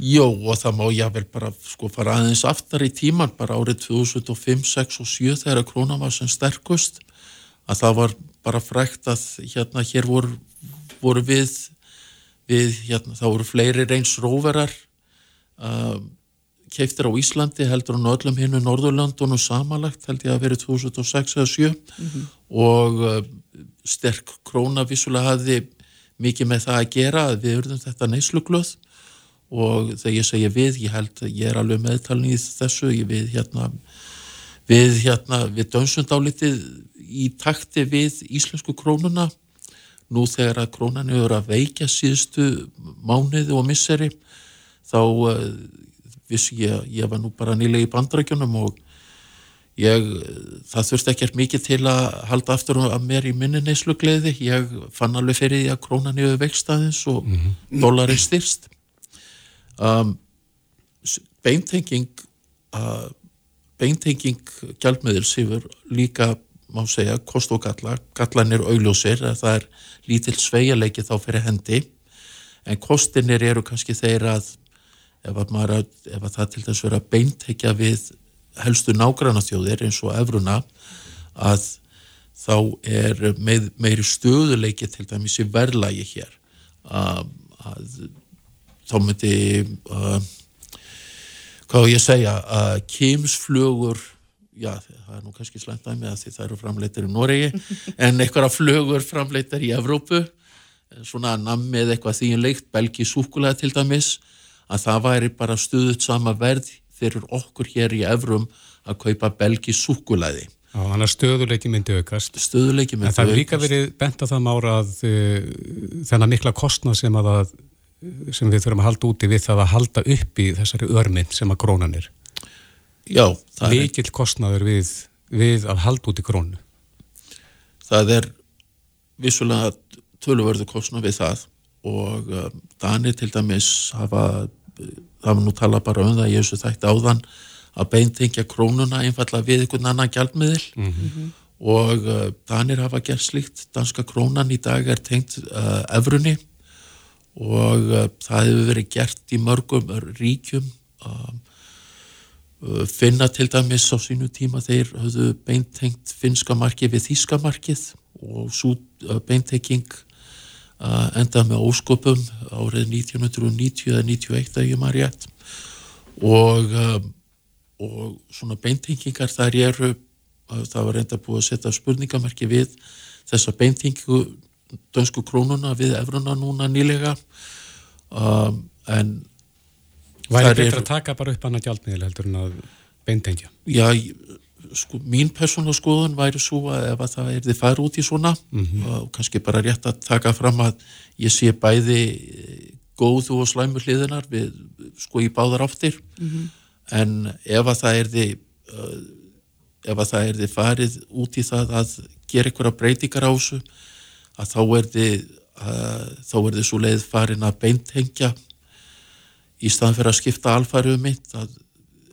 Jó, og það má jável bara sko fara aðeins aftar í tíman, bara árið 2005, 6 og 7 þegar krónan var sem sterkust, að það var bara frækt að hérna hér voru, voru við, við hérna, það voru fleiri reyns róverar uh, keiftir á Íslandi heldur á öllum hinnu Norðurlandunum samanlagt held ég að verið 2006 eða 7 Mhm. og uh, sterk króna vissulega hafði mikið með það að gera að við urðum þetta neysluglöð og þegar ég segja við, ég held að ég er alveg meðtalin í þessu, ég við hérna við hérna, við dönsundálitið í takti við íslensku krónuna. Nú þegar að krónan hefur að veikja síðustu mánuði og misseri þá uh, vissi ég, ég var nú bara nýlega í bandrækjunum og ég, það þurfti ekkert mikið til að halda aftur að mér í minni neyslugleiði, ég fann alveg fyrir því að krónan hefur veikst aðeins og mm -hmm. dólarinn styrst um, beintenging uh, beintenging gjaldmiðils hefur líka má segja kost og galla, gallan er augljósir að það er lítill sveigaleiki þá fyrir hendi. En kostinir eru kannski þeir að ef að, maður, ef að það til þess vera beintekja við helstu nágranna þjóðir eins og efruna að þá er með, meiri stöðuleiki til dæmis í verðlægi hér. Að, að þá myndi hvað á ég að segja að kýmsflugur já það er nú kannski slæmt að með að því það eru framleitar í Noregi en eitthvað flugur framleitar í Evrópu svona nammið eitthvað þýjunleikt belgi súkulega til dæmis að það væri bara stuðut sama verð fyrir okkur hér í Evrum að kaupa belgi súkulæði Já, þannig að stöðuleiki myndi aukast. Stöðuleiki myndi En það er líka aukast. verið bent að það mára að uh, þennan mikla kostnað sem, sem við þurfum að halda úti við það að halda upp í þessari örmynd sem að krónan er. Mikill kostnaður við, við að halda út í krónu. það er vissulega töluvörðu kostna við það og um, Danir til dæmis hafa það var nú tala bara um það ég þessu þætti áðan að beintengja krónuna einfalla við einhvern annan gjaldmiðil Mhm. og uh, Danir hafa gert slíkt danska krónan í dag er tengt uh, efrunni og uh, það hefur verið gert í mörgum ríkjum uh, finna til dæmis á sínu tíma þeir höfðu beintengt finska markið við þíska markið og svo uh, beintekking uh, endað með ósköpum árið 1990 eða 91 að ég maður rétt. Og, og svona beintengingar þar eru að það var reynda búið að setja spurningamerki við þessa beintingu dönsku krónuna við efruna núna nýlega. Um, en Væri betra eru- að taka bara upp annað gjaldmiðil heldur en að beintengja? Já, sko, mín persónulega skoðun væri svo að ef að það er þið fara út í svona Mhm. og kannski bara rétt að taka fram að ég sé bæði góðu og slæmu hliðinar við, sko, í báðar áttir en ef að það er þið uh, ef að það er þið farið út í það að gera einhverja breytingar á þessu að þá er þið uh, þá er þið svo leið farin að beintengja í staðan fyrir að skipta alfæri um mitt að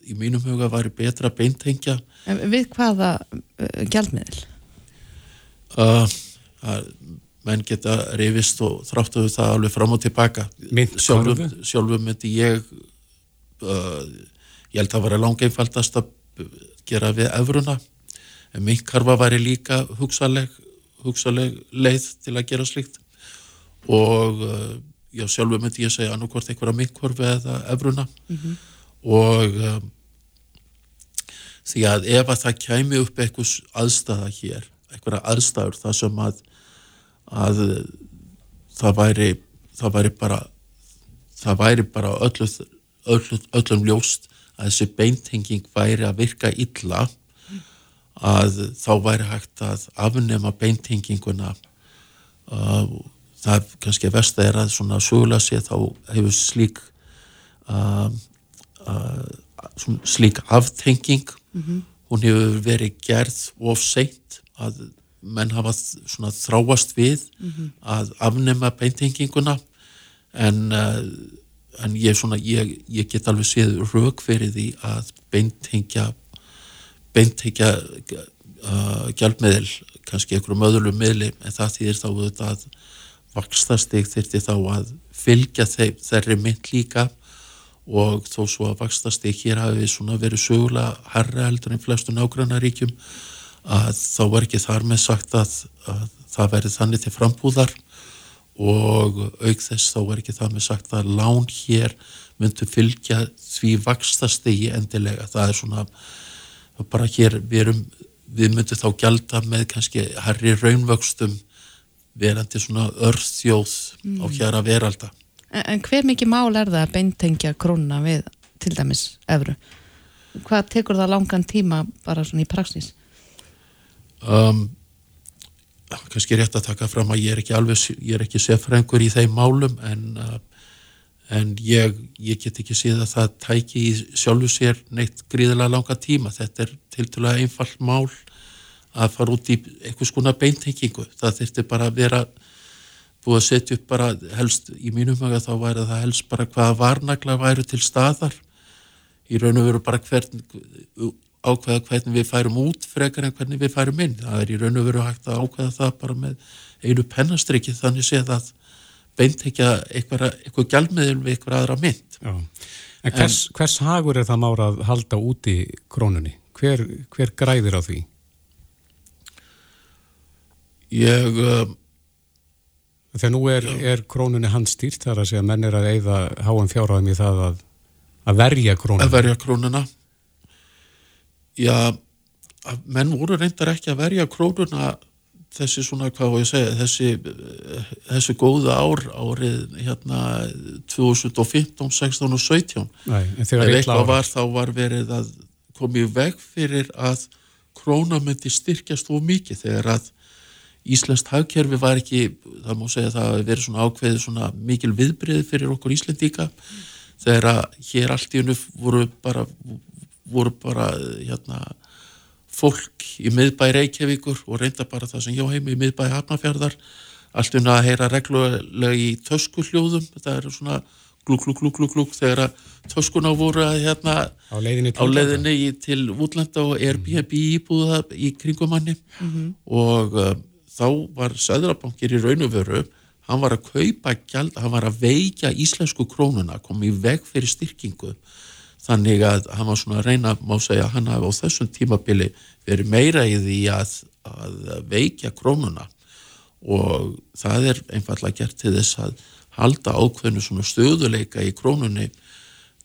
í mínum huga væri betra að beintengja. En við hvaða uh, gjaldmiðil? uh, að menn geta reyfist og þráttuðu það alveg fram og tilbaka. Sjálfum, sjálfum myndi ég uh, ég held að vera langeinfaldast að gera við efruna en minnkarfa væri líka hugsaleg, hugsaleg leið til að gera slíkt. Og uh, já, sjálfum myndi ég segja annarkvort einhverja minnkarfi eða efruna og um, því að ef að það kæmi upp einhvers aðstæða hér, einhverja aðstæður þar sem að, að það væri það væri bara það væri bara öllu, öllu, öllum ljóst að þessi beintenging væri að virka illa að þá væri hægt að afnema beintenginguna uh, það kannski versta er að svona sögulega sé þá hefur slík uh, uh, slík aftenging hún hefur verið gerð of seint að menn hafa svona þráast við að afnema beintenginguna en, uh, en ég, svona, ég, ég get alveg séð rauk fyrir því að beintengja beintengja uh, gjaldmiðil kannski einhverjum öðrum miðli en það þýðir þá auðvitað að vakstastig þyrfti þá að fylgja þeir, þeirri mynd líka. Og þó svo að vakstastig hér hafi svona verið sögulega herra heldur en flestu nágrannaríkjum að þá var ekki þar með sagt að, að það verið þannig til frambúðar. Og auk þess þá var ekki það með sagt að lán hér myndu fylgja því vakstastigi endilega. Það er svona bara hér við, erum, við myndum þá gjalda með kannski herri raunvöxtum verandi svona örþjóð á Mm. hér að veralda En, en hver mikið mál er það að beintengja krónuna við til dæmis efru? Hvað tekur það langan tíma bara svona í praxis? um, kannski rétt að taka fram að ég er ekki alveg, ég er ekki sefrengur í þeim málum en, uh, en ég, ég get ekki séð að það tæki í sjálfu sér neitt gríðilega langa tíma þetta er tildulega einfalt mál að fara út í einhvers konar beintengingu það þurfti bara að vera búið að setja upp bara helst í mínum huga þá væri það helst bara hvaða varnagla væru til staðar í raun og veru bara hvern ákveða hvernig við færum út frekar en hvernig við færum inn. Það er í raun og veru hægt að ákveða það bara með einu pennastriki þannig séð að beintekja eitthvað, gjaldmiðil við eitthvað aðra mynd. Já. En hvers, hvers hagur er það mára að halda úti krónunni? Hver, hver græðir á því? Ég... Um, Þegar nú er, er krónunni handstýrt þar að segja menn er að eigða háan fjárhæðum í það að, að verja krónunni. Að verja krónuna. Já, menn voru reyndar ekki að verja krónuna þessi svona, hvað var ég að segja, þessi, eh, þessi góða ár árið hérna 2015, 16 og 17. Nei, en þegar eitthvað var þá var verið að koma í veg fyrir að króna myndi styrkjast of mikið þegar að Íslenskt hagkerfi var ekki, það má segja að það hafi verið svona ákveðið svona mikil viðbrið fyrir okkur Íslendíka þegar að hér allt í hennu voru bara, voru bara hérna, fólk í miðbæ Reykjavíkur og reynda bara það sem ég á heimi í miðbæ Hafnafjörðar allt um að heyra reglulega í töskuhljóðum, þetta er svona glúk, glúk, glúk, glúk, glúk þegar að töskuna voru að hérna á leiðinni á leiðinni í, til útlanda og Airbnb íbúða í kringum manni. Og uh, þá var Söðrabankir í raun og veru hann var að kaupa gjald, hann var að veikja íslensku krónuna, kom í veg fyrir styrkingu. Þannig að hann var svona að reyna, má segja, hann hafi á þessum tímabili verið meira í því að, að veikja krónuna. Og það er einfallega gert til þess að halda ákveðnu svona stöðuleika í krónunni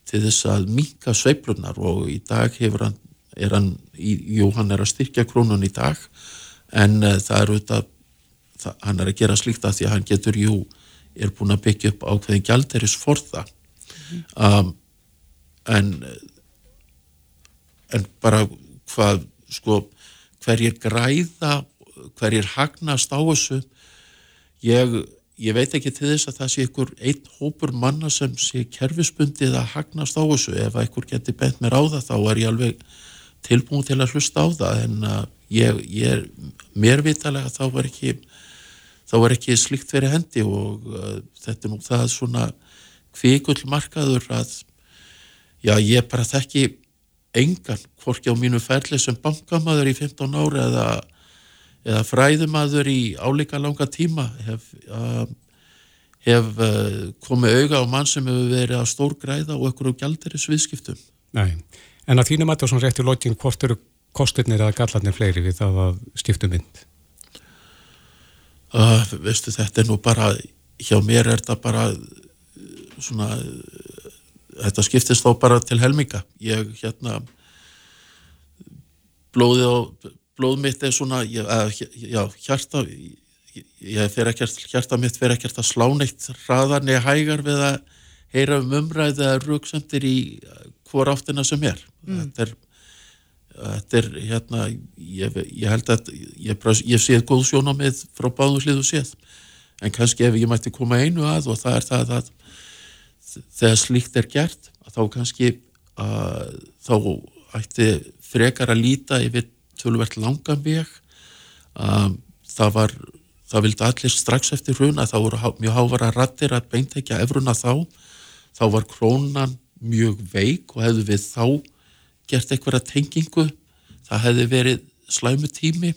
til þess að minka sveiflunar og í dag hefur hann, er hann, jú hann er að styrkja krónun í dag en uh, það er auðvitað, það, hann er að gera slíkt að því að hann getur, jú, er búin að byggja upp ákveðin gjalderis forða um, en en bara hvað, sko, hverjir græða, hverjir hagnast á þessu, ég, ég veit ekki til þess að það sé ykkur einn hópur manna sem sé kerfisbundið að hagnast á þessu, ef einhver geti bent mér á það þá er ég alveg tilbúin til að hlusta á það. En uh, ég, ég mér vitalega þá var ekki þá var ekki slikt fyrir hendi og uh, þetta er nú það svona kvikull markaður að já ég bara þekki engan, hvorki á mínu ferli sem bankamaður í 15 ári eða, eða fræðumadur í álíka langa tíma hef, uh, hef uh, komið auga á mann sem hefur verið að stór græða og ekkur á gjaldiris viðskiptum. Nei, en að þínum að það er svona rétt í lokin hvort eru kosturnir eða gallarnir fleiri við það að skiptu mynd? Uh, veistu þetta er nú bara, hjá mér er þetta bara svona þetta skiptist þá bara til helminga ég hérna blóðið og blóð mitt er svona ég, að, já, hjarta ég fer ekkert, hjarta mitt fer ekkert að slá neitt hraðar neða hægar við að heyra um umræði eða rúksendir í hvor áttina sem er mm. þetta er þetta er hérna ég, ég held að ég, ég séð góð sjónamið frá báðu hliðu séð. En kannski ef ég mætti koma einu að og það er það að þegar slíkt er gert þá kannski að þá ætti frekar að líta yfir tölvert langan veg. Að það var það vildi allir strax eftir hrun að það voru mjög hávara rattir að beintekja efruna þá, þá var krónan mjög veik og hefðu við þá gert eitthvað tengingu. Það hefði verið slæmu tími.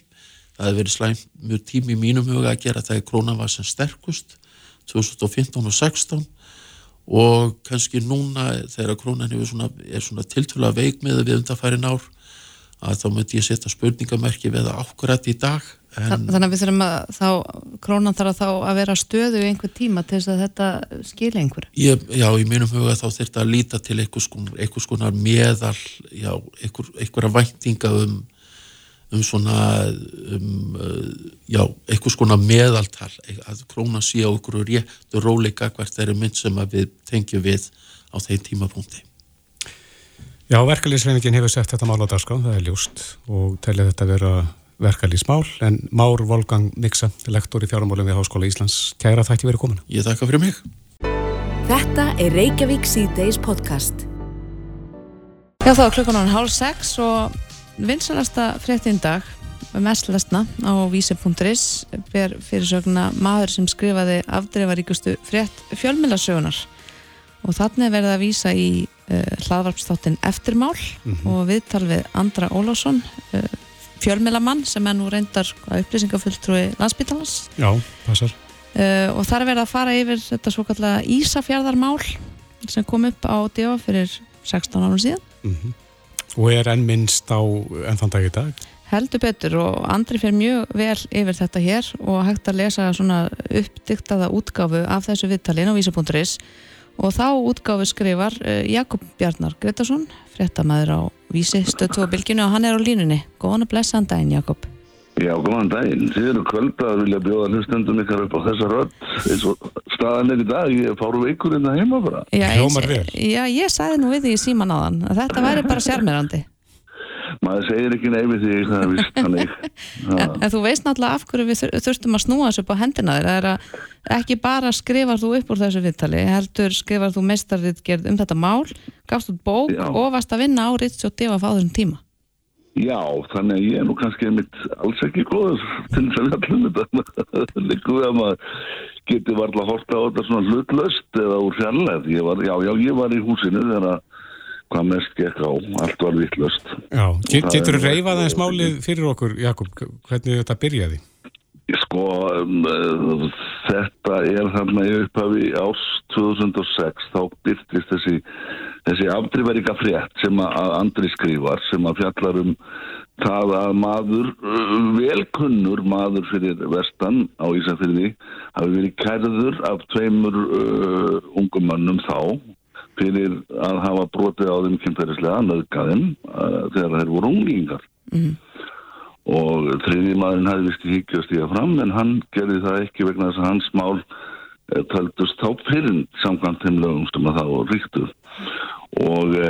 Það hefði verið slæmu tími í mínum huga að gera að krónan var sem sterkust 2015 og 16 og kannski núna þegar krónan svona, er svona tiltvöla veik með við undanfærin ár að þá mötti ég setja spurningamerki við það ákværat í dag en... Þannig að við þurfum að þá krónan þarf að þá að vera stöðu í einhver tíma til þess að þetta skilja einhver ég, Já, í mínum huga þá þurft að líta til einhvers konar meðal já, einhver, einhverja væntinga um um svona um, já, eitthvað svona meðaltal að króna sé á okkur réttu róleika hvert þeirri mynd sem við tengjum við á þeim tímapunkti. Já, verkalýsreiningin hefur sett þetta mál á dagskrá, það er ljúst og telja þetta vera verkalýsmál en Már Volgang Miksa, lektor í fjármálum við Háskóla Íslands, kæra þætti verið komin. Ég þakka fyrir mig. Þetta er Reykjavík C-Days podcast. Já, þá er klukkan án hálf sex og vinsalasta fréttin dag mest lesna á vísi.is ber fyrirsögna maður sem skrifaði afdreifaríkustu frétt fjölmjölasögunar og þannig verði að vísa í uh, hlaðvarpstáttin Eftirmál mm -hmm. og viðtal við Andra Ólásson uh, fjölmjölamann sem er nú reyndar upplýsingafulltrúi landsbytalans Já, passar uh, og þar er verið að fara yfir þetta svo kallega Ísafjörðarmál sem kom upp á DF fyrir 16 árum síðan mm -hmm. Og er enn minnst á ennþann dag í dag? Heldur betur og Andri fyrir mjög vel yfir þetta hér og hægt að lesa svona uppdyktaða útgáfu af þessu viðtalin á vísa.is og þá útgáfu skrifar eh, Jakob Bjarnar Gretarsson, fréttamaður á vísi stöð 2 bilginu og hann er á línunni. Góðan og blessaðan daginn Jakob. Já, góðan daginn. Þið eru kvölda að vilja bjóða hlustendum ykkar upp á þessa rödd eins og staðan er í dag, ég fáru veikur inn að heima bara. Já, ég, já, ég sagði nú við því í síman á þann að þetta væri bara sérmyrandi. Maður segir ekki neymi því það er vist þannig. en, en þú veist náttúrulega af hverju við þurftum að snúa þessu upp á hendina þér. Það er að ekki bara skrifar þú upp úr þessu viðtali, heldur skrifar þú mestarrið gerð um þetta mál, gafst út bók já. og varst að vinna á Ritz og Diva á þessum tíma. Já, þannig að ég er nú kannski mitt alls ekki góður til þess að fjallum þetta líkuð að maður geti varla að horta á þetta svona hlutlöst eða úr fjallet já, já, ég var í húsinu þegar að hvað mest gekk á, allt var vittlöst Já, get, getur þú reyfað aðeins málið fyrir okkur, Jakob, hvernig þetta byrjaði? Sko, um, þetta er þarna í upphafi árs 2006 þá byrtist þessi þessi afdrifaríka frétt sem að Andri skrifar sem að fjallar um það að maður, uh, velkunnur maður fyrir vestan á Ísafyrði hafi verið kærður af tveimur uh, ungumannum þá fyrir að hafa brotið á þeim kynferðislega nöðgæðin þegar þeir voru unglingar. Mhm. og þriði maðurinn hefði vist í hyggju að stíga fram en hann gerði það ekki vegna þess að hans mál eh, taldust þá fyrir samkvæmt þeim lögum sem að það voru ríktuð og e,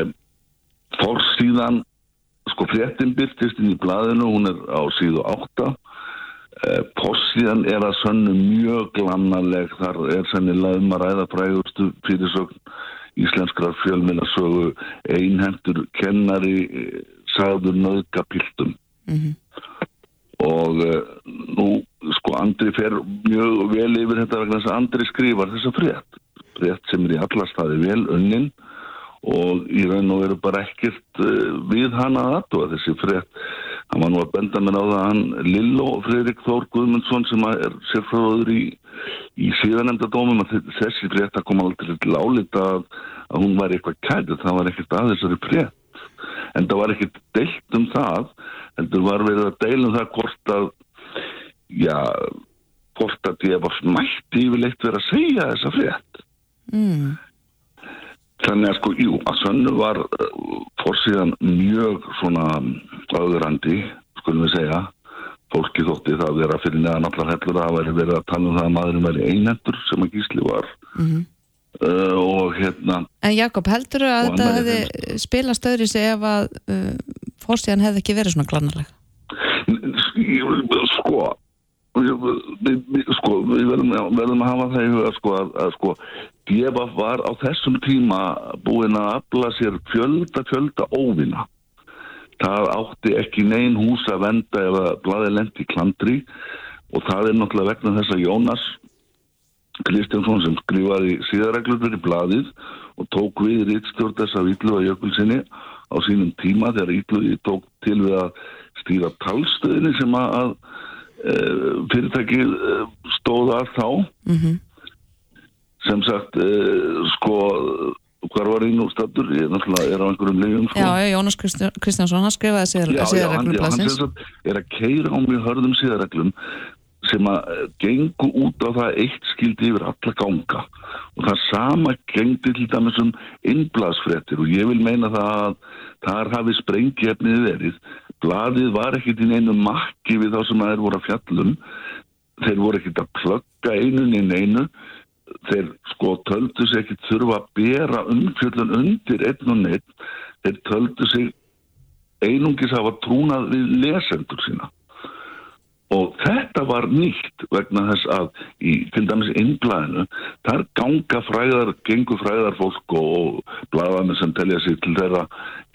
fórsíðan sko fréttin byrtist inn í blaðinu hún er á síðu 8 e, fórsíðan er að sönnu mjög glannaleg þar er sennilega um að ræða frægustu fyrirsögn íslenskrar fjölminnarsögu einhentur kennari eh, sagður nöðgapiltum og uh, nú sko Andri fer mjög vel yfir þetta vegna þess að Andri skrifar þessa frétt. Frétt sem er í alla staði vel unnin og í raun og veru bara ekkert uh, við hana að aðtúa þessi frétt hann var nú að benda mér á það að hann Lilló Freirik Þór Guðmundsson sem er sérfráður í, í síðanemnda dómum að þe- þessi frétt að koma aldrei til álita að, að hún var eitthvað kætið, það var ekkert að þessari frétt en það var ekkert deilt um það heldur var verið að deila um það hvort að já, hvort að ég var mætti yfirleitt verið að segja þessa frétt Mm. Þannig að sko, jú, að sönnu var uh, fórsíðan mjög svona auðurandi, skulum við segja fólki þótti það vera fyrir neðan allar hellur að væri verið að tala um það að maðurinn væri einhendur sem að gísli var Mhm. uh, og hérna En Jakob, heldur að þetta hefði spilast öðru sig ef að uh, fórstíðan hefði ekki verið svona glannarleg? sko sko, við verðum, verðum að hafa það í huga sko, að, að sko, Djefaf var á þessum tíma búinn að afla sér fjölda, fjölda óvina. Það átti ekki neinn hús að venda ef að blaði lendi klandri og það er náttúrulega vegna þess að Jónas Kristjánsson sem skrifaði síðarreglur í blaðið og tók við rittstjórn þess að Ítluða Jökulsinni á sínum tíma þegar Ítluði tók til við að stýra talstöðinni sem að, e, fyrirtækið e, stóða að þá Mhm. Sem sagt e, sko hvar var ég nú stattur ég náttúrulega er á einhverjum leiðum sko. Já, Jónas Kristján- Kristjánsson, hann skrifaði síðar, Já, já, hann, er að keira á mjög hörðum síðarreglum sem að eh, gengu út á það að eitt skildi yfir alla ganga. Og það sama gengdi til dæmis um innblasfrettir og ég vil meina það að þar hafi sprengjefnið verið. Blaðið var ekkit í neinu makki við þá sem að þeir voru að fjallum þeir voru ekkit að plugga einun í neinu þeir sko töldu sig ekkit þurfa að bera umfjöllun undir einn og neitt þeir töldu sig einungis hafa trúnað við lesendur sína. Og þetta var nýtt vegna þess að í til dæmis innblæðinu þar ganga fræðar, gengur fræðar fólk og blæðarnir sem telja sig til þeirra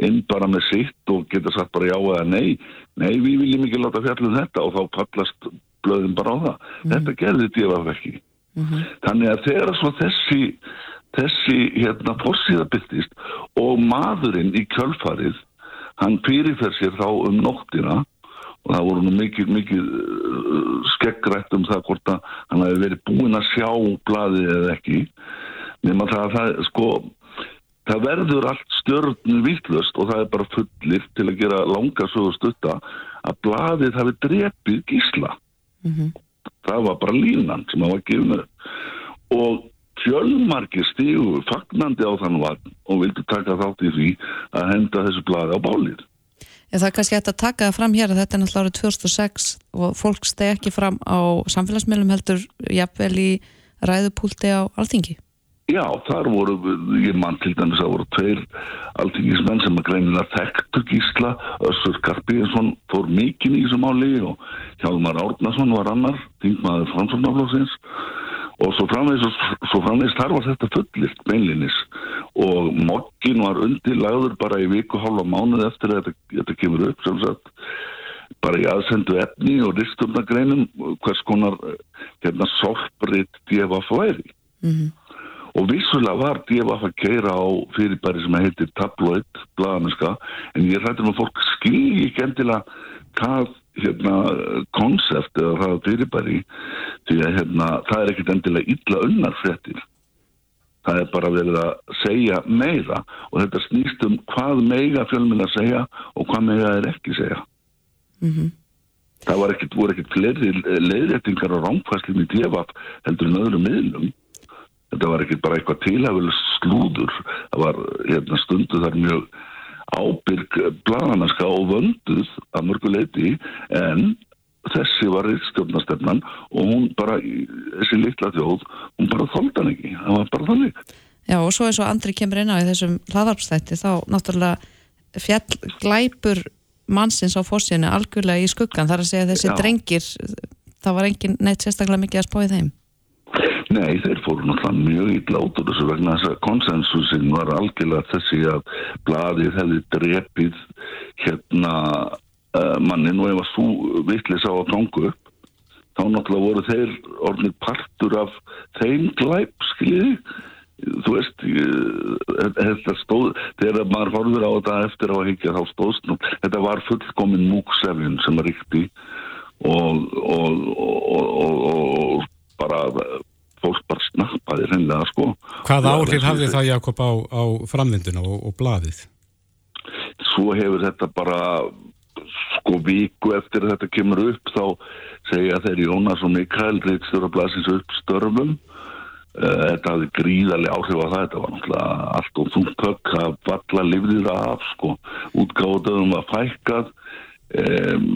inn bara með sitt og geta sagt bara já eða nei. Nei við viljum ekki láta fjallum þetta og þá fallast blöðin bara á það. Þetta gerði djöfaf ekki þannig að þegar svo þessi þessi hérna fórsíða byrtist og maðurinn í kjölfarið hann fyrirfer sér þá um nóttina og það voru nú mikið, mikið uh, skeggrætt um það hvort að hann hefði verið búinn að sjá blaðið eða ekki nema það að það sko það verður allt stjörnu vittlust og það er bara fullir til að gera langa sögu stutta að blaðið hafi drepið gísla það var bara línan sem það var gefnur og fjölmarkir stígu fagnandi á þann vagn og vildi taka þátt í því að henda þessu blaði á bálið En það er kannski hægt að taka það fram hér að þetta er náttúrulega árið 2006 og fólk stegi ekki fram á samfélagsmiðlum heldur jafnvel í ræðupúlti á alþingi. Já, þar voru, ég mann til dæmis að voru tveir alþingismenn sem að greinilega þekktu gísla, Össur Karpíðinsson fór mikinn í þessu máli og Hjálmar Árnason var annar, þingmaður framsvonaflóksins og svo framvegis, svo framvegis þar var þetta fullist beinlinis og mokkin var undirlagður bara í viku hálfa mánuð eftir að þetta, þetta kemur upp sem sagt. Bara í aðsendu efni og ristumnagreinum hvers konar hérna sorpritt djefa flæri og vissulega var djefa að keira á fyrirbæri sem heitir tabloid blaðaminska en ég rættir nú að fólk skilji ekki endilega hvað hérna konsept eða það fyrirbæri. Því að hérna það er ekkit endilega illa unnar fréttir. Það er bara verið að segja meira. Og þetta snýst um hvað meiga fjölminn að segja og hvað meiga er ekki segja. Það var ekkit, voru ekkit fleiri leiðréttingar og rámfæslim í djefaf heldur en öðrum miðlum þetta var ekki bara eitthvað tilhæfileg slúður. Það var hérna, stundu þar mjög ábyrg bladanaska og vönduð að mörgu leiti en þessi var riðstjórnastefnan og hún bara, þessi litla þjóð hún bara þóldi hann ekki, það var bara þannig. Já og svo eins og Andri kemur inn á í þessum hlaðarpstætti þá náttúrulega fjall glæpur mannsins á fórsíðinu algjörlega í skuggan þar að segja þessi Já. drengir það var engin neitt sérstaklega mikið að spáði þeim Nei, þeir fóru náttúrulega mjög illa út úr þessu vegna þess að konsensusin var algjörlega þessi að bladið hefði drepið hérna uh, mannin og ef að svo vitlis á að gangu upp þá náttúrulega voru þeir orðnir partur af þeim glæp, skiljiði? Þú veist ég- þetta stóð, þegar maður horfir á þetta eftir á að higgja þá stóðst þetta var fullkomin múksefjun sem að ríkti og, og, og, og bara fólk bara snappaði reynlega sko. Hvað áhrif hafði það Jakob á, á framvinduna og, og blaðið? svo hefur þetta bara sko viku eftir að þetta kemur upp þá segja þeir Jónas og Mikael reitstjóra blasins upp störfum. Eh, þetta hafði gríðarlega áhrif á það þetta var náttúrulega allt og þungtökk að valla lifðir af sko. Útgáðum var fækkað. Um,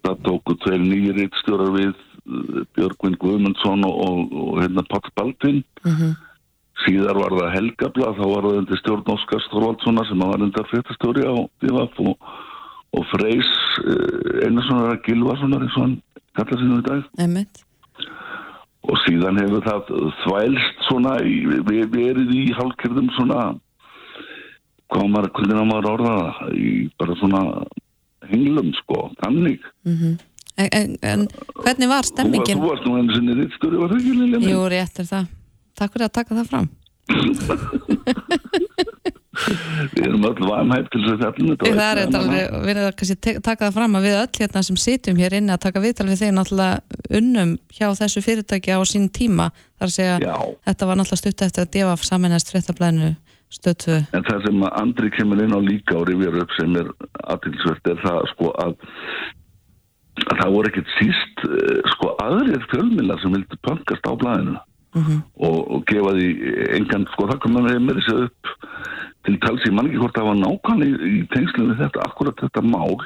það tóku tveil nýjir reitstjórar við Björgvin Guðmundsson og, og, og hérna Pall Baldvin. Síðar var það Helgabla þá var það undir stjórn Óskar Stórvaldssonar sem var undir fréttastjóri á DVF og, og Freys uh, Einarssonar að Gilvarssonar eins og hann kalla sinni í dag. Einmitt. og síðan hefur það þvælst svona við verið í hálfkerðum svona maður, hvernig á maður að orða það í bara svona henglum sko, þannig. Mm en, en, en hvernig var stemmingin? þú varst nú einu sinni rittstjóri var það ekki Lilja mín? Jú, rétt er það Takk fyrir að taka það fram við erum öll vanhæft til þess að fjallinu Það er þetta alveg, við erum kannski te- taka það fram að við öll hérna sem sitjum hér inni að taka viðtal við þeir náttúrulega unnum hjá þessu fyrirtæki á sín tíma þar að segja, Já. þetta var náttúrulega stutt eftir að defa saminæst fréttablaðinu stötu En það sem að Andri kemur inn á líka og rifjar upp sem er aðtilsvert er það sko að það voru ekkert síst eh, sko aðrir fjölmilar sem vildi pöngast á blæðinu og, og gefa því engan sko það kom með mér þessi upp til tals ég man ekki hvort það var nákvæmlega í, í tengslum við þetta, akkurat þetta mál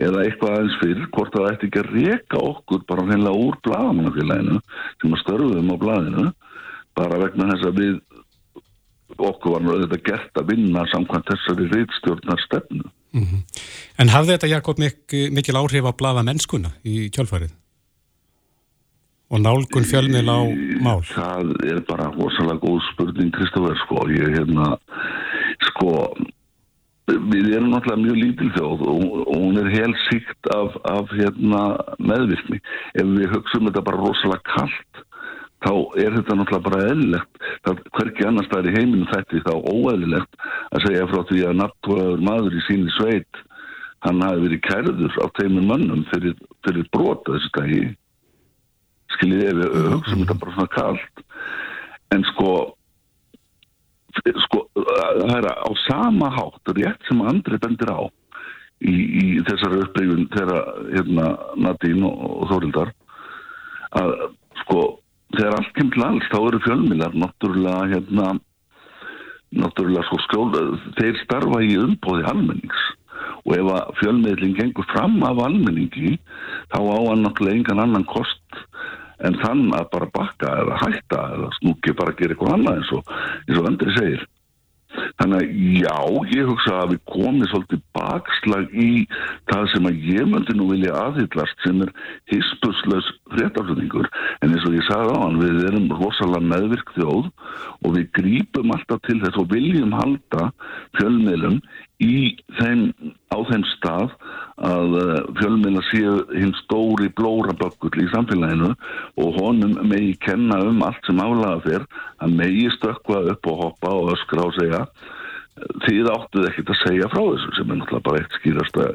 eða eitthvað aðeins fyrir hvort það ætti ekki að reka okkur bara hreinlega úr blaðamannafélaginu sem að störfuðum á blaðinu bara vegna þess að við okkur var auðvitað gert að vinna samkvæmt þessari reitstjórnar stefnu. En hafði þetta Jakob mik mikil áhrif á blaða mennskuna í kjálfarið? Og nálgun fjölmil á mál? Það er bara rosalega góð spurning, Kristoffer, sko. Ég, hérna, sko, við erum náttúrulega mjög lítil þjóð og, hún er helt síkt af, af hérna, meðvirkni. Ef við hugsaum þetta bara rosalega kallt, þá er þetta náttúrulega bara eðlilegt. Það hverki annars staðar í heiminu þetta þá óeðlilegt að segja frá því að náttúrulegur maður í síni sveit hann hafi verið kærður á teimur mönnum fyrir, fyrir brota þessu dagi. Skiljið ef við hugsaum þetta bara svona kallt en sko sko það er á sama hátt rétt sem Andri bendir á í, í þessari upplifun þegar hérna Nadín og, og Þórildar að sko þegar allt kemur til alls þá eru fjölmilar náttúrulega hérna náttúrulega sko skjóla þeir starfa í umbóði almennings. Og ef að fjölmiðlinn gengur fram af almenningi þá á hann náttúrulega engan annan kost en þann að bara bakka eða hætta eða snúki bara að gera eitthvað annað eins og, eins og Andri segir þannig að já, ég hugsa að við komum svolítið bakslag í það sem að ég myndi nú vilja aðhyllast sem er hispuslaus fréttaflutningur. En eins og ég sagði á hann við erum rosalega meðvirk þjóð og við grípum alltaf til þess og viljum halda fjölmiðlum í þeim, á þeim stað að uh, fjölmiðla séu hinn stóri blórabökkull í samfélaginu og honum megi kenna um allt sem álaga fyrr að megi stökkva upp og hoppa og öskra og segja. Þið áttuð ekkert að segja frá þessu sem er náttúrulega bara eitt skýrasta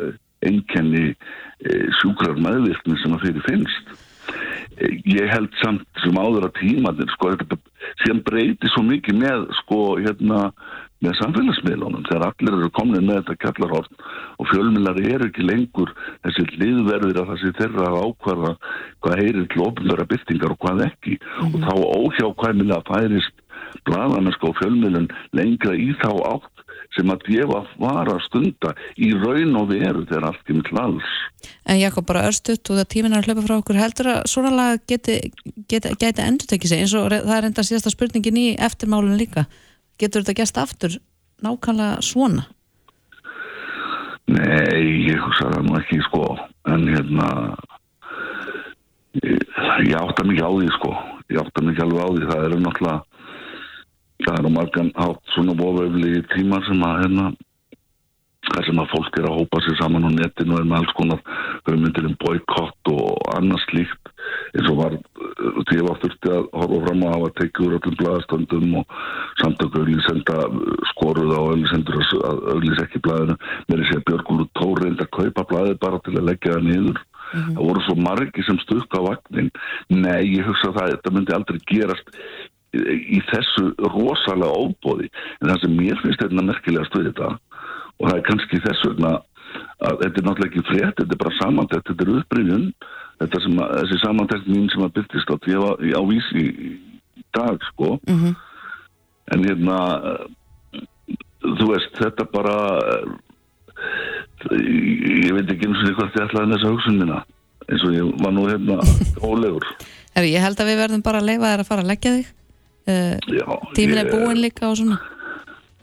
einkenni e, sjúkrar meðvirkni sem að fyrir finnst. E, ég held samt sem áður að tímaðin sko sem breyti svo mikið með sko hérna með samfélagsmiðlunum þegar allir eru komin með þetta kjallarhort og fjölmiðlar eru ekki lengur þessi liðverðir að það sé þeirra að ákvarða hvað heyrir til ofnverða byrtingar og hvað ekki og þá óhjákvæmilega færist blaðamennsku og fjölmiðlun lengra í þá átt sem að djefa var að stunda í raun og veru þegar allt kemur til alls. En Jakob, bara örstuðt og það tíminn er að hlaupa frá okkur heldur að svona lag geti, geti, geti endur tekið sig eins og það er enda síðasta spurningin í eftirmálun líka. Getur þetta gæst aftur nákvæmlega svona? Nei, ég hugsa það nú ekki sko, en hérna ég, átta mikið á því sko, ég átta mikið alveg á því, það eru náttúrulega það eru margan átt svona bóðvefli tímar sem að hérna þar sem að fólk er að hópa sér saman á netinu og er með alls konar hugmyndir um boykott og annað slíkt eins og var því var þurfti að horfa fram að hafa tekið úr öllum blaðastöndum og samtöku auðlýsenda skoruð á auðlýsendur að að auðlýsa ekki blaðinu. Mér er sér Björgúlu Tóri reyndi að kaupa blaðið bara til að leggja það niður. Það voru svo margi sem stukka á vagnin nei, ég hugsa að það þetta myndi aldrei gerast í, þessu rosalega óbóði en það sem mér finnst þetta merkilega stuð þetta og það er kannski þess vegna að þetta er náttúrulega ekki frétt, þetta er bara samantækt, þetta er upprifjun, þetta sem að, þessi samantækt mín sem að byrtist á, tíu, á vísi í dag, sko. En hérna, eh, þú veist, þetta bara, eh, ég veit ekki eins og því hvort ég ætlaði þessa hugsun minna, eins og ég var nú hérna ólegur. Herri, ég held að við verðum bara að leifa þér að fara að leggja þig. Uh, Já, tíminn er ég- búinn líka og svona.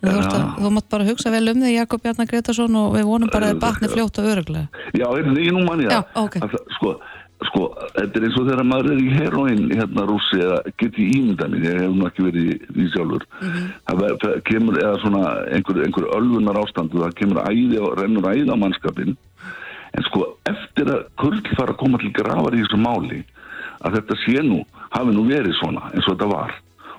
Þú, ja. að, þú mátt bara hugsa vel um þig Jakob Bjarnar Gretarsson og við vonum bara að batni fljótt og öruglega. Já, er, ég nú manni það. Já, ok. Að Sko, sko, þetta er eins og þegar maður er í heroin hérna rússi eða geti ímynda mér, ég hef nú ekki verið í sjálfur. Það ver- það kemur, eða svona einhver, einhver ölvunar ástandu, það kemur æði og rennur æði á mannskapin. En sko, eftir að kurl fara að koma til grafar í þessu máli, að þetta sé nú, hafi nú verið svona eins og þetta var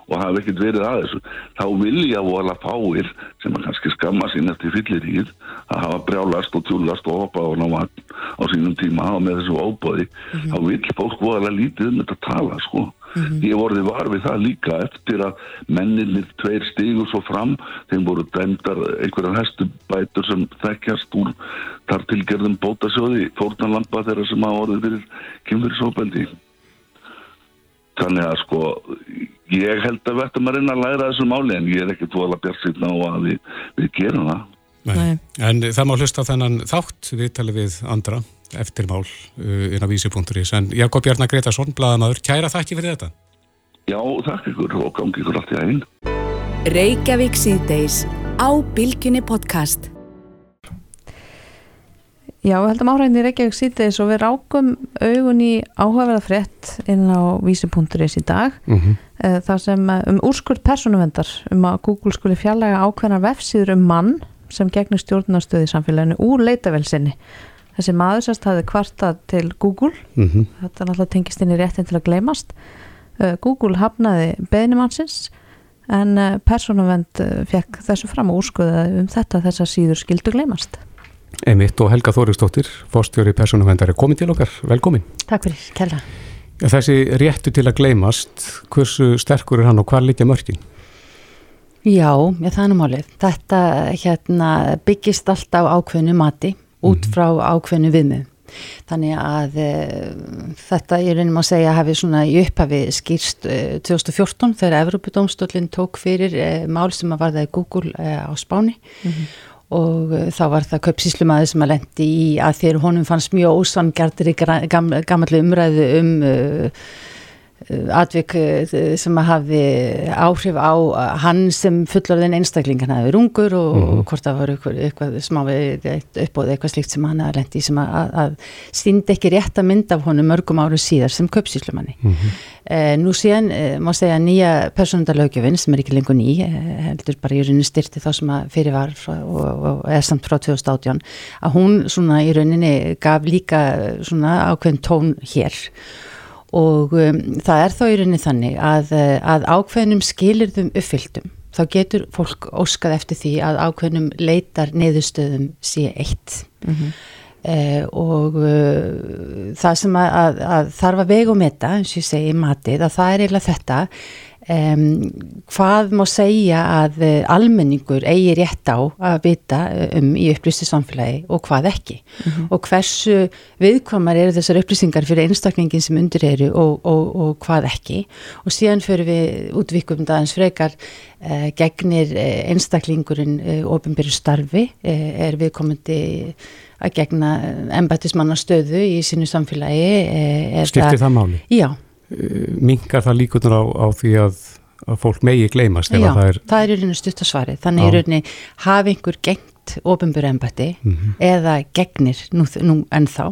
og hafi ekkert verið að þessu þá vilja vola fáir sem að kannski skamma sín eftir fyllir íð að hafa brjálast og tjúlast og hoppa á ná vagn á sínum tíma og með þessu óbóði þá vil fólk voðalega lítið um þetta tala sko. Ég vorði var við það líka eftir að menninir tveir stigur svo fram þeim voru dæmdar einhverjar hestubætur sem þekkjast úr þar tilgerðum bótasjóði fórnarlampa þeirra sem hafa orðið fyrir kynfyrirsóbeldi Þannig að sko, ég held að við ættum að reyna að læra þessu máli en ég er ekki tvoðala bjart sýtna á að við, við gerum það. Nei. En það má hlusta þennan þátt viðtali við andra eftirmál uh, inn á vísi.is en Jakob Bjarnar Gretarsson, blaðamaður, kæra þakki fyrir þetta. Já, þakk ykkur og gangi ykkur allt í aðeinn. Reykjavík síðdeis á Bilginni podcast. Já, við heldum áhræðin í Reykjavík síðdeis og við rákum augun í áhugaverða frétt inn á vísi.is í dag Mhm. Eh, þar sem eh, um úrskurð persónuvendar um að Google skuli fjarlæga ákveðnar vefsíður um mann sem gegnir stjórnarstöði í samfélaginu úr leitavelsinni. Þessi maður sérst hafði kvartað til Google Mhm. þetta náttúrulega tengist inn í réttin til að gleymast Eh, Google hafnaði beðnumannsins en eh, persónuvend eh, fekk þessu fram og úrskurðaði um þetta að þessar síður skildu gleymast. Einmitt og Helga Þóriksdóttir, fórstjóri persónuvendar er komin til okkar, velkomin. Takk fyrir, kella. Ja, þessi réttu til að gleymast, hversu sterkur er hann og hvað liggja mörkin? Já, já, það er nú málið. Þetta hérna, byggist alltaf á ákveðnu mati út frá ákveðnu viðmið. Þannig að e, þetta ég reynum að segja hafi svona í upphafi skýrst e, 2014 þegar Evropadómstólinn tók fyrir e, mál sem að varða í Google e, á Spáni og e, þá var það köpsíslumæði sem að lendi í að þegar honum fannst mjög ósvangjartir í gam, gammallu umræðu um uh, atvik eh, sem að hafi áhrif á eh, hann sem fullorðin einstakling. Hann hafi verið ungur og, og hvort það var eitthvað, eitthvað smá uppbóð eitthvað slíkt sem hann hafi lendi sem að, að, síndi ekki rétt að mynda af honum mörgum áru síðar sem köpsíslumanni eh, nú síðan eh, má segja nýja persónundalögjöfin sem er ekki lengur ný eh, heldur bara í rauninni styrti þá sem að fyrir var og, og er samt frá 2018 að hún svona í rauninni gaf líka svona ákveðin tón hér. og um, það er þá í rauninni þannig að, eh, að ákveðnum skilirðum uppfylltum þá getur fólk óskað eftir því að ákveðnum leitar niðurstöðum sé eitt Mhm. eh, og uh, það sem að, að, að þarf að vega og meta eins og ég segi matið að það er eiginlega þetta Um, hvað má segja að uh, almenningur eigi rétt á að vita uh, um í upplýstu samfélagi og hvað ekki Mhm. og hversu viðkvamar eru þessar upplýsingar fyrir einstaklingin sem undir eru og, og, og hvað ekki og síðan fyrir við útvikum dagins frekar uh, gegnir einstaklingurinn uh, ofinbyrju starfi er viðkomandi að gegna embættismanna stöðu í sínu samfélagi Skiptir það máli? Já, Minkar það líkunar á, á því að, að fólk megi gleymast Já, að það er það er í rauninu stuttasvari þannig í rauninu hafi einhver gengt ofinbjör embætti Mhm. eða gegnir nú, nú ennþá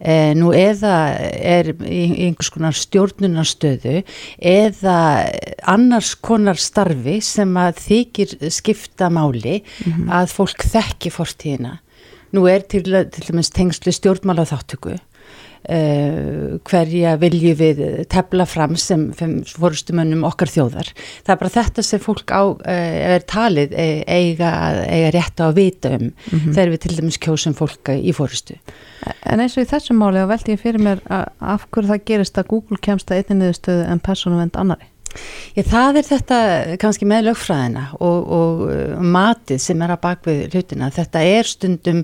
e, nú eða er í, einhvers konar stjórnunarstöðu eða annars konar starfi sem að þykir skipta máli Mhm. að fólk þekki fortíðina nú er til, til dæmis tengslu stjórnmála þáttöku Uh, hverja viljum við tefla fram sem fórustumönnum okkar þjóðar. Það er bara þetta sem fólk á, uh, er talið uh, eiga, eiga rétt á að vita um Mhm. þegar við til dæmis kjósum fólk í fórustu. En eins og í þessum máli þá veldi ég fyrir mér að, af hverju það gerist að Google kemst að einni niðurstöðu en persónuvend annari. Já, það er þetta kannski með lögfræðina og, og uh, matið sem er að bakvið hlutina. Þetta er stundum,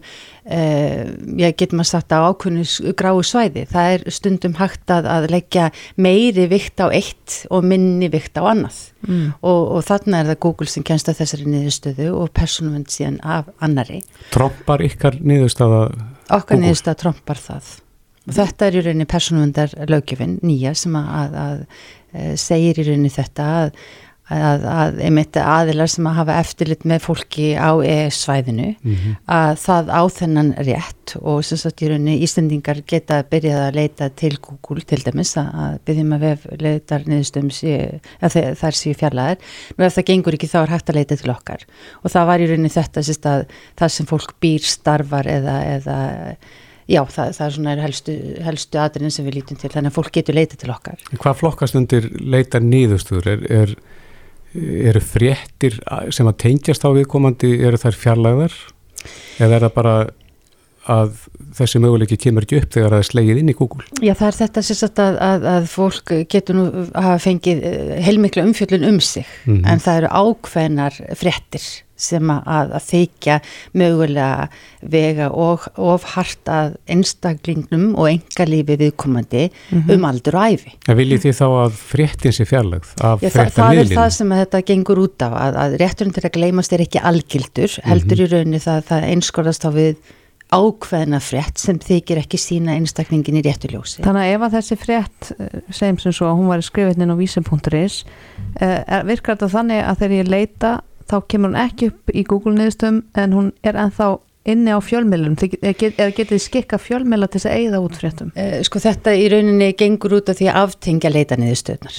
uh, ég get maður sagt á ákunni gráu svæði, það er stundum hægt að, að leggja meiri vikt á eitt og minni vikt á annað. Mm. Og, og þarna er það Google sem kennst að þessari niðurstöðu og persónuvend síðan af annari. trompar ykkar niðurstaða Okkar Google? niðurstaða trompar það. Og þetta er í rauninni persónuvendar löggjöfin nýja sem að, að, að segir í rauninni þetta að, að, að einmitt aðilar sem að hafa eftirlit með fólki á ES-svæðinu Mhm. að það á þennan rétt og sem sagt í rauninni Íslendingar geta byrjað að leita til Google til dæmis að, að byrjum að vef leitar niðurstöðum sé- að þe- þær séu fjarlæðar. Nú ef það gengur ekki þá er hægt að leita til okkar og það var í rauninni þetta að það sem fólk býr starfar eða, eða já það, það er svona helstu, helstu atriðin sem við lítum til þannig að fólk getur leita til okkar. Hvað flokkast undir leitar niðurstöður? Er, er, eru fréttir sem að tengjast á viðkomandi, eru þær fjarlæðar? Eða er það bara að þessi möguleiki kemur ekki upp þegar það er slegið inn í Google? Já það er þetta sérst að, að, að fólk getur nú hafa fengið eh, heilmikla umfjöllun um sig Mhm. en það eru ákveðnar fréttir sem að, að, þykja mögulega vega og of hart að einstaklingnum og engalífi viðkomandi Mhm. um aldur og æfi. En viljið þið þá að fréttin sé fjarlægð af Já, það, það er það sem að þetta gengur út á að, að rétturinn til að gleymast er ekki algildur heldur í rauninni það, það einskorðast á við ákveðna frétt sem þykir ekki sína einstaklingin í réttu ljósi. Þannig að ef að þessi frétt eh, segjum sem svo að hún var skrifin inn á vísi.is uh, virkar þetta þannig að þegar ég leita þá kemur hún ekki upp í Google niðurstöðum en hún er ennþá inni á fjölmiðlum eða get, getið þið skikka fjölmiðla til þess að eigða út fréttum Eh, Sko þetta í rauninni gengur út af því að aftengja leita niðurstöðnar.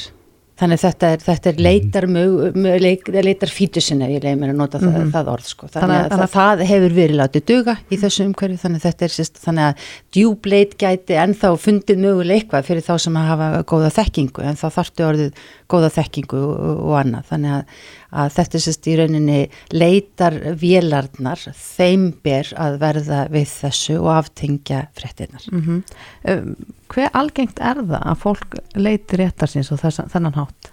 Þannig að þetta er, þetta er leitar, mög, leik, leitar fítusin ef ég leiði mér að nota það, Mhm. það orð sko. Þannig, Þannig að- að, það, hefur verið látið duga í þessu umhverju þannig að þetta er sérst, þannig að djúbleit gæti ennþá fundið möguleg eitthvað fyrir þá sem að hafa góða þekkingu en þá þarftu orðið góða þekkingu og, og annað. Þannig að, að þetta er sérst í rauninni leitar vélarnar, þeim ber að verða við þessu og aftengja fréttinnar. mm um, Hver algengt er það að fólk leiti réttar síns og þess, þennan hátt?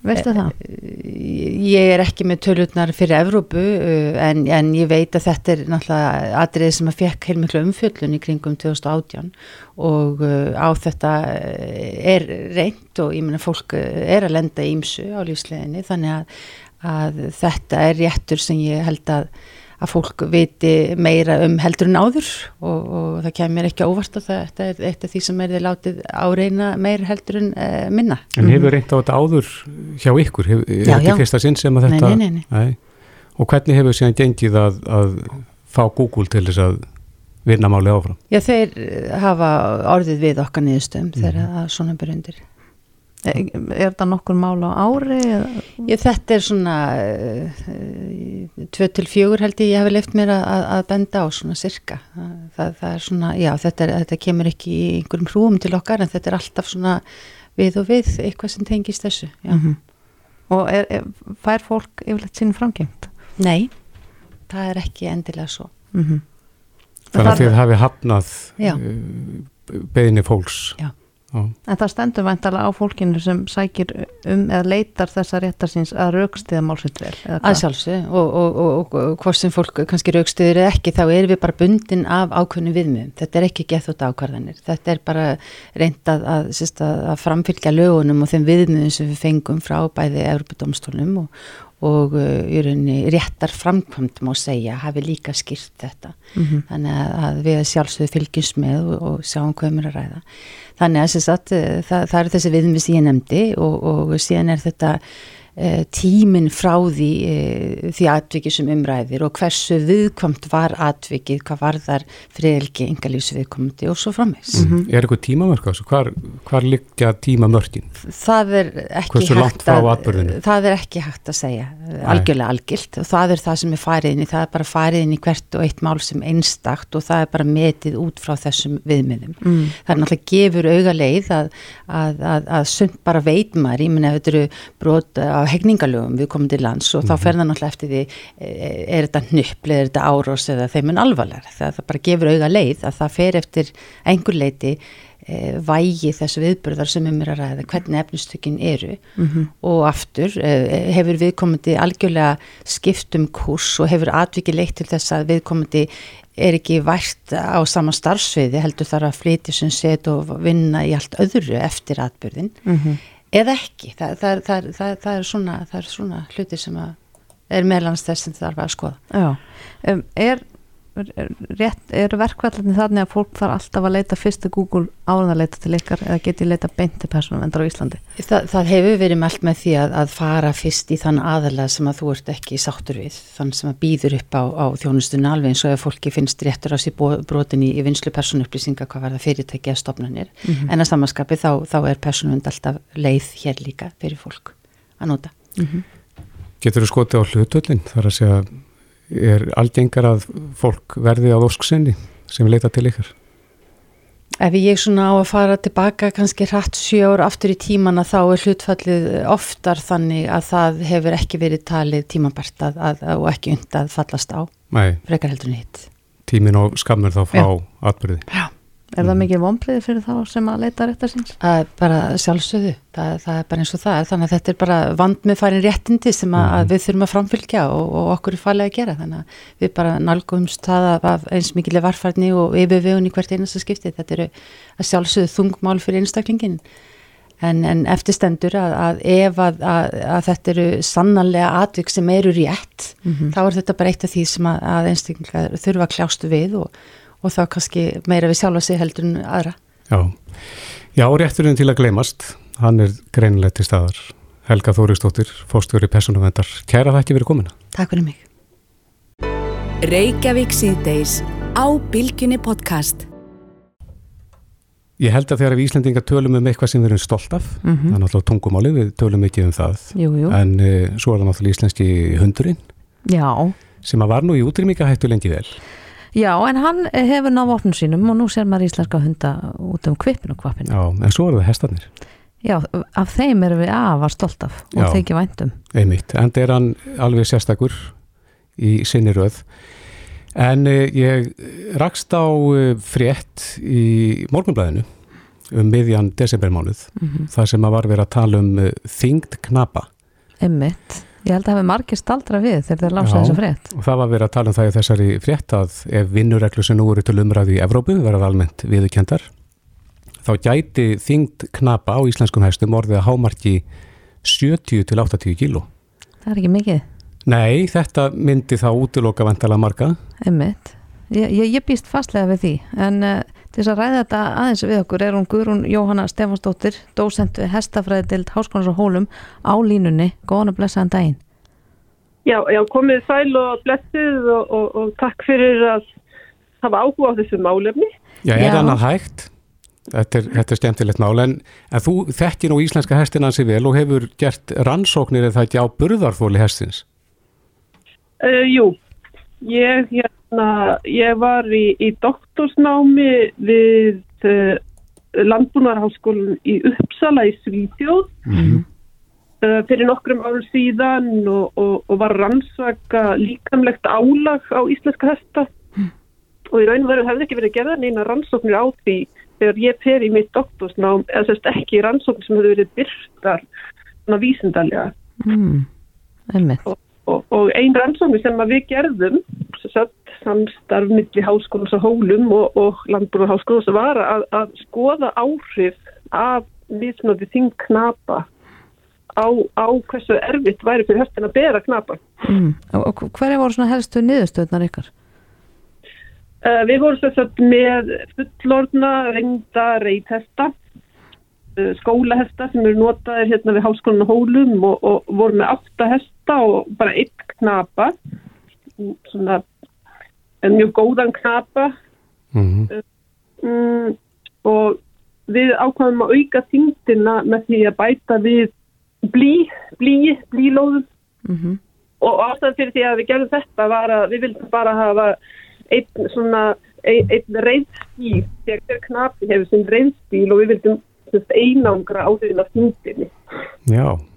Veistu það? Ég er ekki með tölutnar fyrir Evrópu uh, en, en ég veit að þetta er náttúrulega atriðið sem að fekk heilmiklu umfjöllun í kringum 2018 og á þetta er reynd og ég meina fólk er að lenda ímsu á lífsleginni þannig að, að þetta er réttur sem ég held að að fólk viti meira um heldur en áður og, og það kemur ekki óvart að það, þetta er eitt af því sem er þið látið áreina meira heldur en uh, minna. En hefur reynt á þetta áður hjá ykkur? Hef, Já, þetta já. fyrsta sinn sem að Nei, þetta... nei, nei, nei. Og hvernig hefur síðan gengið að, að fá Google til þess að vinna máli áfram? Já, þeir eh, hafa orðið við okkar niðurstöðum þegar að svona byrja undir. Er, er þetta nokkur mál á ári? eða? Já, þetta er svona uh, tvö til fjögur held ég ég hefði leift mér að, að- að benda á svona sirka. Það, það er svona, já, þetta, er, þetta kemur ekki í einhverjum hrúum til okkar en þetta er alltaf svona við og við eitthvað sem tengist þessu. Já. Mhm. Og er, er, fær fólk yfirleitt sín framgengt? Nei, það er ekki endilega svo. Mm -hmm. Þannig að þið hafi hafnað uh, beðinni fólks Já. En það stendur væntalega á fólkinu sem sækir um eða leitar þessa réttarsins að raukstiða málsitt vel. eða Að sjálfsög og, og, og, og hvort sem fólk kannski raukstuður eða ekki þá erum við bara bundin af ákveðnu viðmjöðum. Þetta er ekki gett út ákvarðanir. Þetta er bara reynd að, að, að, að framfylgja lögunum og þeim viðmjöðum sem við fengum frá bæði Európa-dómstólum og, og uh, í rauninni réttar framkvæmt má segja hafi líka skýrt þetta. Mhm. Þannig að, við sjálfsögðu fylgjumst með og, og sjáum hvað um er að ræða. Þannig að, sagt, það, það eru þessi viðmið sem ég nefndi og, og síðan er þetta tíminn frá því, uh, því atviki sem umræðir og hversu viðkvæmt var atvikið, hvað var þar friðelgi, engalífs viðkvæmdi og svo framvegs. Mm. Er eitthvað tímamörk á þessu? Hvar, hvar liggja tímamörkin? Það er ekki hægt að, það er ekki hægt að segja, algjörlega algilt og það er það sem er farið inn í, það er bara farið inn í hvert og eitt mál sem einstakt og það er bara metið út frá þessum viðmiðum. Mm. Það er náttúrulega gefur auga leið að, að, að, að sund bara veit maður, ég menna á hegningalögum við komum til lands og þá fer það náttúrulega eftir því eh, er þetta nöppli, er þetta árós eða þeim en alvarlega, það, það bara gefur auga leið að það fer eftir einhver leiti e, vægi þessu viðburðar sem um er að ræða, hvernig efnistökin eru Mhm. og aftur e, hefur viðkomandi algjörlega skipt um kurs og hefur atviki leitt til þess að viðkomandi er ekki vært á sama starfsviði heldur þar að flytja sem set og vinna í allt öðru eftir atbyrðin Mhm. Eða ekki, það, það, það, það, það, er svona, það er svona hluti sem er meðlans þess sem þarf að skoða. Já, um, er, er, rétt, er verkvallarnir þannig að fólk þarf alltaf að leita fyrst til Google en að leita til ykkar eða geti leita beint til persónuvendar á Íslandi? Það, það hefur verið mælt með því að, að fara fyrst í þann aðalega sem að þú ert ekki sáttur við, þann sem að býður upp á, á þjónustunni alveg eins og ef fólki finnst réttur á sér brotin í, í vinslu persónuupplýsinga hvað var það fyrirtæki að stopnarnir Mhm. en að samanskapi þá, þá er persónuvend alltaf leið hér líka fyrir fólk að nota. Getur þú skotið á hlutöldin? Það er að segja, er algengar að fólk verði á ósksenni sem leita til ykkar? Ef ég svona á að fara tilbaka kannski hratt sjö ár aftur í tímana þá er hlutfallið oftar þannig að það hefur ekki verið talið tímabært að, að, og ekki und að fallast á Nei, frekar heldur en hitt. tímin og skammur þá frá atbyrði. Já. Er það mikið vonbriði fyrir þá sem að leita réttarsins? Að bara sjálfsögðu, það, það er bara eins og það. Er, þannig að þetta er bara vand með farin réttindi sem að, að við þurfum að framfylgja og, og okkur er falið að gera, þannig að við bara nálgumst það af- eins mikileg varfarni og yfirvegun í hvert einasta skipti, þetta eru að sjálfsögðu þungmál fyrir einstaklingin en, en eftirstendur að, að ef að, að, að þetta eru sannanlega atvik sem eru rétt, Mhm. þá er þetta bara eitt af því sem að, að einstaklingar þurfa að kljástu við og, og þá kannski meira við sjálfa sig heldur en aðra. Já. Já, rétturinn til að gleymast, hann er greinilegt til staðar. Helga Þóristóttir, fórstjóri Personuvendar. Kæra það ekki verið komina. Takk fyrir mig. Reykjavík síðdeis á Bilginni podcast. Ég held að þegar við Íslendingar tölum um eitthvað sem við erum stolt af, Mhm. það er náttúrulega tungumáli, við tölum ekki um það. Jú, jú. En uh, svo er það náttúrulega íslenski hundurinn Já, sem að var nú í útrýmingahættu lengi vel. já, en hann hefur náð vopnum sínum og nú ser maður íslenska hunda út um kvipin og kvapin. Já, en svo eru það hestarnir. Já, af þeim erum við afar stolt af og Já. þykja væntum. Einmitt, en er hann alveg sérstakur í sinni röð. En uh, ég rakst á uh, frétt í morgunblæðinu um miðjan desembermánuð, Mhm. þar sem að var verið að tala um uh, þyngd knapa. Emmitt, ég held að hafi margir staldra við þegar þeir lása þessa frétt. og það var verið að tala um það í þessari frétt að ef vinnureglu sem nú eru til umræðu í Evrópu verða almennt viðurkendar þá gæti þyngd knapa á íslenskum hestum orðið að hámarki 70 til 80 kíló. Það er ekki mikið. Nei, þetta myndi þá útiloka vantala marga. Emmitt, ég, ég, ég býst fastlega við því en uh, til þess að ræða þetta aðeins við okkur er hún Guðrún Jóhanna Stefansdóttir dósent við hestafræði til Háskólands og Hólum á línunni, góðan og blessaðan daginn Já, já, komið sæl og blessið og, og, og takk fyrir að hafa áhuga á þessu málefni. Já, er annað hægt? Þetta er, þetta er skemmtilegt mál, en, en þú þekkir nú íslenska hestin hansi vel og hefur gert rannsóknir eða það ekki á burðarþóli hestins. Uh, jú, ég, hérna, ég var í, í doktorsnámi við uh, Landbúnarháskólan í Uppsala í Svíþjóð Mhm. uh, fyrir nokkrum árum síðan og, og, og var rannsaka líkamlegt álag á íslenska hesta og í raun og veru hefði ekki verið gerða neina rannsóknir á því þegar ég fer í mitt doktorsnám eða sérst ekki rannsókn sem hefur verið byrtar svona vísindarlega mm. einmitt og, og ein rannsókn sem að við gerðum sem sagt, samstarf milli háskólas og hólum og, og landbúrun háskólas var að, að skoða áhrif af misnóti þing knapa á, á hversu erfitt væri fyrir höstin að bera knapa mm. og, og hverja voru svona helstu niðurstöðnar ykkar? Uh, við vorum svo satt með fullorna, reynda, reythesta, uh, skólahesta sem eru notaðir hérna við háskólan og hólum og, og vorum með átta hesta og bara einn knapa, svona en mjög góðan knapa mm -hmm. um, og við ákvæmum að auka þingdina með því að bæta við blí, blí, blílóðum mm -hmm. og ástæðan fyrir því að við gerðum þetta var að við vildum bara hafa einn svona ein, einn reyðstíl þegar hver knapi hefur sinn reyðstíl og við vildum einangra á því að þingdini Já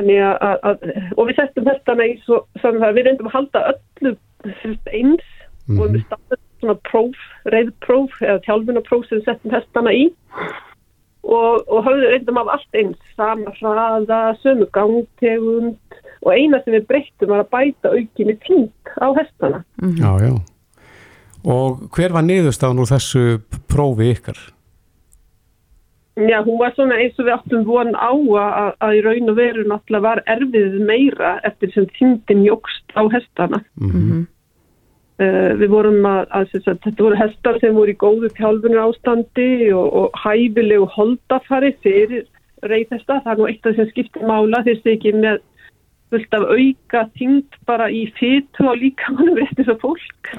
að, að, og við settum þetta með svo, við reyndum að halda öllu eins mm -hmm. og við startum svona próf, reyðpróf eða tjálfunapróf sem við settum hestana í og, og höfðu reyndum af allt eins, sama hraða, sömu gangtegund og eina sem við breyttum var að bæta aukinni tínt á hestana. Mm -hmm. Já, já. Og hver var niðurstafn úr þessu prófi ykkar? Já, hún var svona eins og við áttum von á að, að í raun og veru náttúrulega var erfið meira eftir sem tíndin jógst á hestana. Mm -hmm. Uh, við vorum að, að, að þetta voru hestar sem voru í góðu tjálfunur ástandi og, og hæfilegu holdafari fyrir reyðhesta, það er nú eitt af þess að skipta mála þeir ekki með fullt af auka tingt bara í fytu og líka mannum réttis og fólk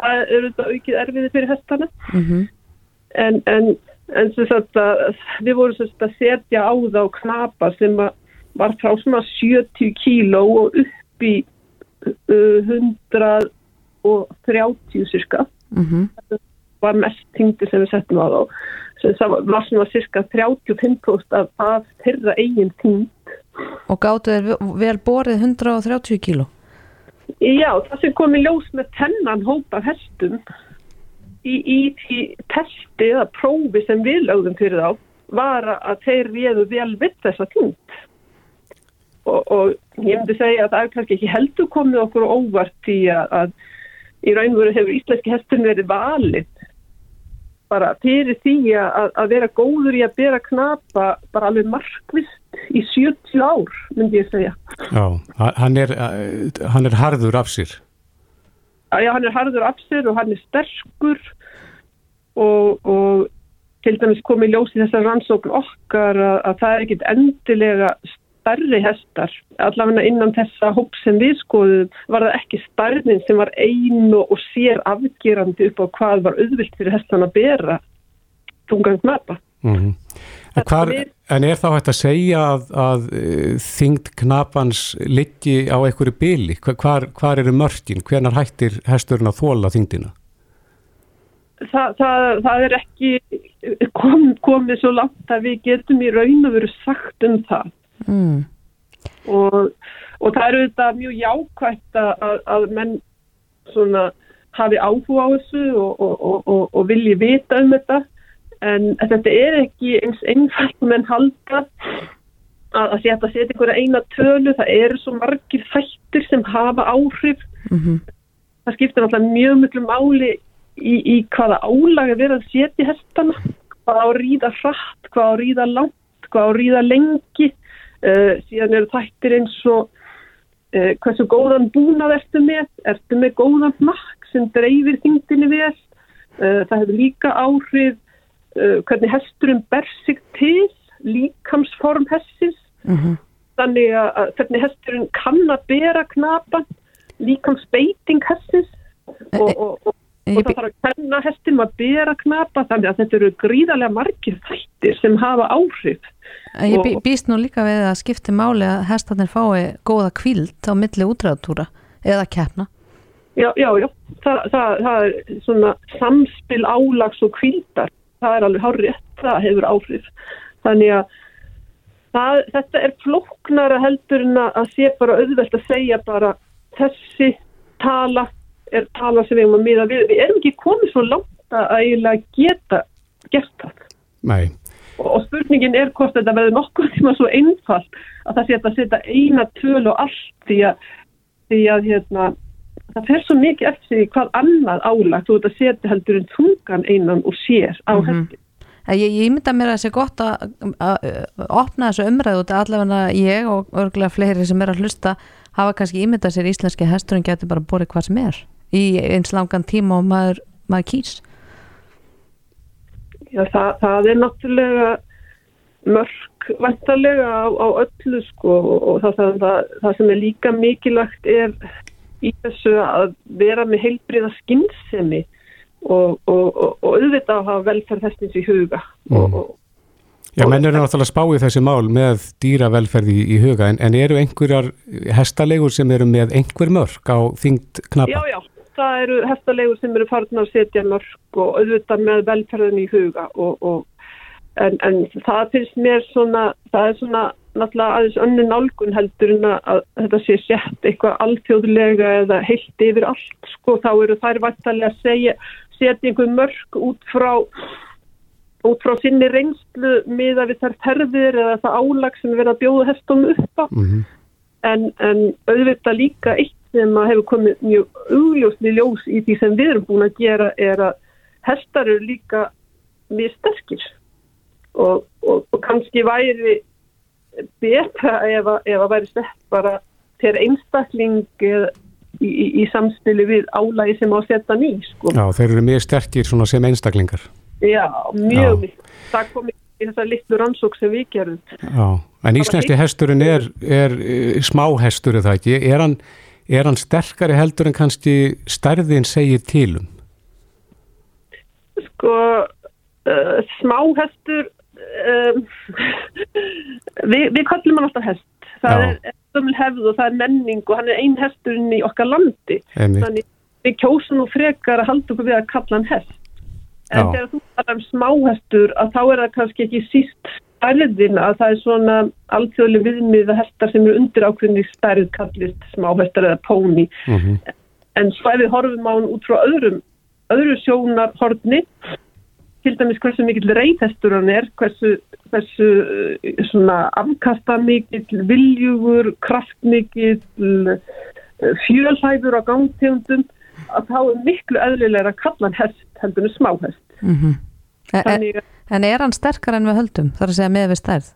það eru þetta aukið erfiði fyrir hestana mm -hmm. en, en, en að, við vorum að setja á þá knapa sem var frá svona 70 kíló og upp í uh, 100 og 30 cirka mm -hmm. það var mest tingdi sem við settum á þá sem það var svona cirka 35% af, af þeirra eigin ting Og gáttu þeir vel borið 130 kíló? Já, það sem kom í ljós með tennan hópa hestum í, í því testi eða prófi sem við lögðum fyrir þá var að þeir réðu vel við þessa ting og, og ég myndi segja að það er kannski ekki heldur komið okkur óvart í að, að í raun og veru hefur íslenski hesturinn verið valið bara fyrir því að, að vera góður í að bera knapa bara alveg markvist í 70 ár, myndi ég segja. Já, hann er, hann er harður af sér. Já, hann er harður af sér og hann er sterkur og, og til dæmis komið ljós í þessar rannsókn okkar að, að það er ekkit endilega starri hestar, allavega innan þessa hóp sem við skoðum var það ekki starfnin sem var einu og sér afgerandi upp á hvað var auðvilt fyrir hestan að bera tungan knapa. Mm -hmm. en, hvar, er, en er þá hægt að segja að, að þingd knapans liggi á einhverju byli? Hvar, hvar eru mörgin? Hvenar hættir hesturinn að þóla þingdina? Það, það, það er ekki kom, komið svo langt að við getum í raun og veru sagt um það Mm. Og, og það eru þetta mjög jákvægt að, að menn svona hafi áhuga á þessu og, og, og vilji vita um þetta en þetta er ekki eins einfalt menn halda að, að að setja einhverja eina tölu það eru svo margir þættir sem hafa áhrif. Mm -hmm. það skiptir náttúrulega mjög mjög máli í, í hvaða álag er verið að setja hestana. Hvað á að ríða hratt, hvað á að ríða langt hvað á að ríða lengi. Uh, síðan eru þættir eins og uh, hversu góðan búnað ertu með, ertu með góðan makk sem dreifir þingdini vel. Uh, það hefur líka áhrif hvernig hesturinn ber sig til líkamsform hessis mm -hmm. þannig að hvernig hesturinn kann að bera knapa líkamsbeiting hessis og, og, og, og það þarf að kenna hestum að bera knapa þannig að þetta eru gríðarlega margir þættir sem hafa áhrif Ég býst nú líka við að skipti máli að hestarnir fái góða kvíld á milli útræðatúra eða keppna. Já, já, já. Það, það, það er svona samspil álags og kvíldar. Það er alveg hárið, það hefur áhrif. Þannig að það, þetta er floknara heldur en að sé bara auðvelt að segja bara þessi tala er tala sem við erum að miða við. Við erum ekki komið svo langt að eiginlega geta gert það. Nei, Og, spurningin er hvort þetta verður nokkur tíma svo einfalt að það sé að setja eina töl og allt því að, því að hérna, það fer svo mikið eftir því hvað annað álagt þú ert að setja heldur en tungan einan og sér á Mhm. hesti. Eh, Ég, ég mynda mér að það sé gott að, að, að opna þessu umræðu út allavega ég og örgulega fleiri sem er að hlusta hafa kannski ímyndað sér íslenski hesturinn getur bara borið hvað sem er í eins langan tíma og maður, maður kýs Já, það, það er náttúrulega mörg vantarlega á, á öllu sko og, það, það, það sem er líka mikilvægt er í þessu að vera með heilbriða skinnsemi og, og, og, og auðvitað að hafa velferð þessins í huga og já, menn eru náttúrulega að spá í þessi mál með dýravelferði í, í huga, en, en eru einhverjar hestalegur sem eru með einhver mörg á þyngd knappa? Já, já, það eru hestalegur sem eru farin að setja mörg og auðvitað með velferðin í huga og, og en, en það finnst mér svona, það er svona náttúrulega aðeins önnu nálgun heldur en að þetta sé sett eitthvað alþjóðlega eða heilt yfir allt sko, þá eru þær vantarlega að segja, setja einhver mörg út frá út frá sinni reynslu miða við þær ferðir eða það álag sem verða að bjóða hestum upp á. En, en auðvitað líka eitt sem að hefur komið mjög augljósni ljós í því sem við erum búin að gera er að hestar eru líka mjög sterkir. Og, og, og kannski væri betra ef að, ef að væri sett bara til einstakling í, í, í samspili við álægi sem á setja ný sko. Já, þeir eru mjög sterkir sem einstaklingar. Já, mjög Já. mikið. Það kom í þessar litlu rannsók sem við gerum. Já, en íslenski hesturinn er, er eh, smáhestur er það ekki, er hann, er hann sterkari heldur en kannski stærðin segir tilum? Sko, uh, smáhestur, um, við, við kallum hann alltaf hest. Það Já. er stömmul hefð og það er menning og hann er ein hesturinn í okkar landi. Einmitt. Þannig við kjósum nú frekar að halda okkur við að kalla hann hest. En Já. þegar þú talar um smáhestur að þá er það kannski ekki síst stærðin að það er svona alþjóðlega viðmiða hestar sem eru undir ákveðni stærð kallist smáhestar eða póni. En svo ef við horfum á hann út frá öðrum, öðru sjónar horfni, til dæmis hversu mikill reyðhestur hann er, hversu, hversu svona afkasta mikill, viljugur, kraftmikill, uh, fjölhæfur á gangtegundum, að þá er miklu eðlilega að kalla hann hest heldur en smáhest. mm Þannig en, en er hann sterkar en við höldum þar að segja með við stærð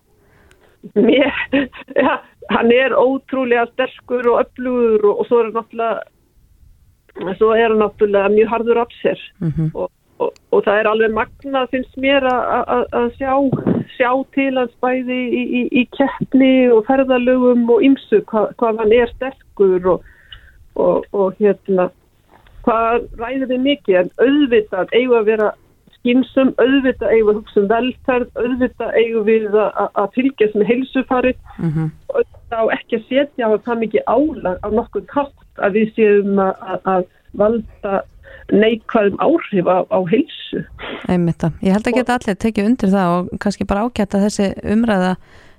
Mér, ja, hann er ótrúlega sterkur og öflugur og, og svo er hann náttúrulega svo er hann náttúrulega mjög harður af sér Mhm. og, og, og það er alveg magnað finnst mér að- sjá, sjá til hans bæði í, í, í keppni og ferðalögum og ymsu hvað, hvað hann er sterkur og, og, og hérna hvað ræður við mikið en auðvitað eigum að vera skinsum, auðvitað eigum að hugsa um velferð, auðvitað eigum við að, fylgjast með heilsufari Mhm. og auðvitað á ekki að setja það mikið álag á nokkuð kátt að við séum að valda neikvæðum áhrif á, á heilsu. Einmitt það. Ég held að geta allir tekið undir það og kannski bara ágætt að þessi umræða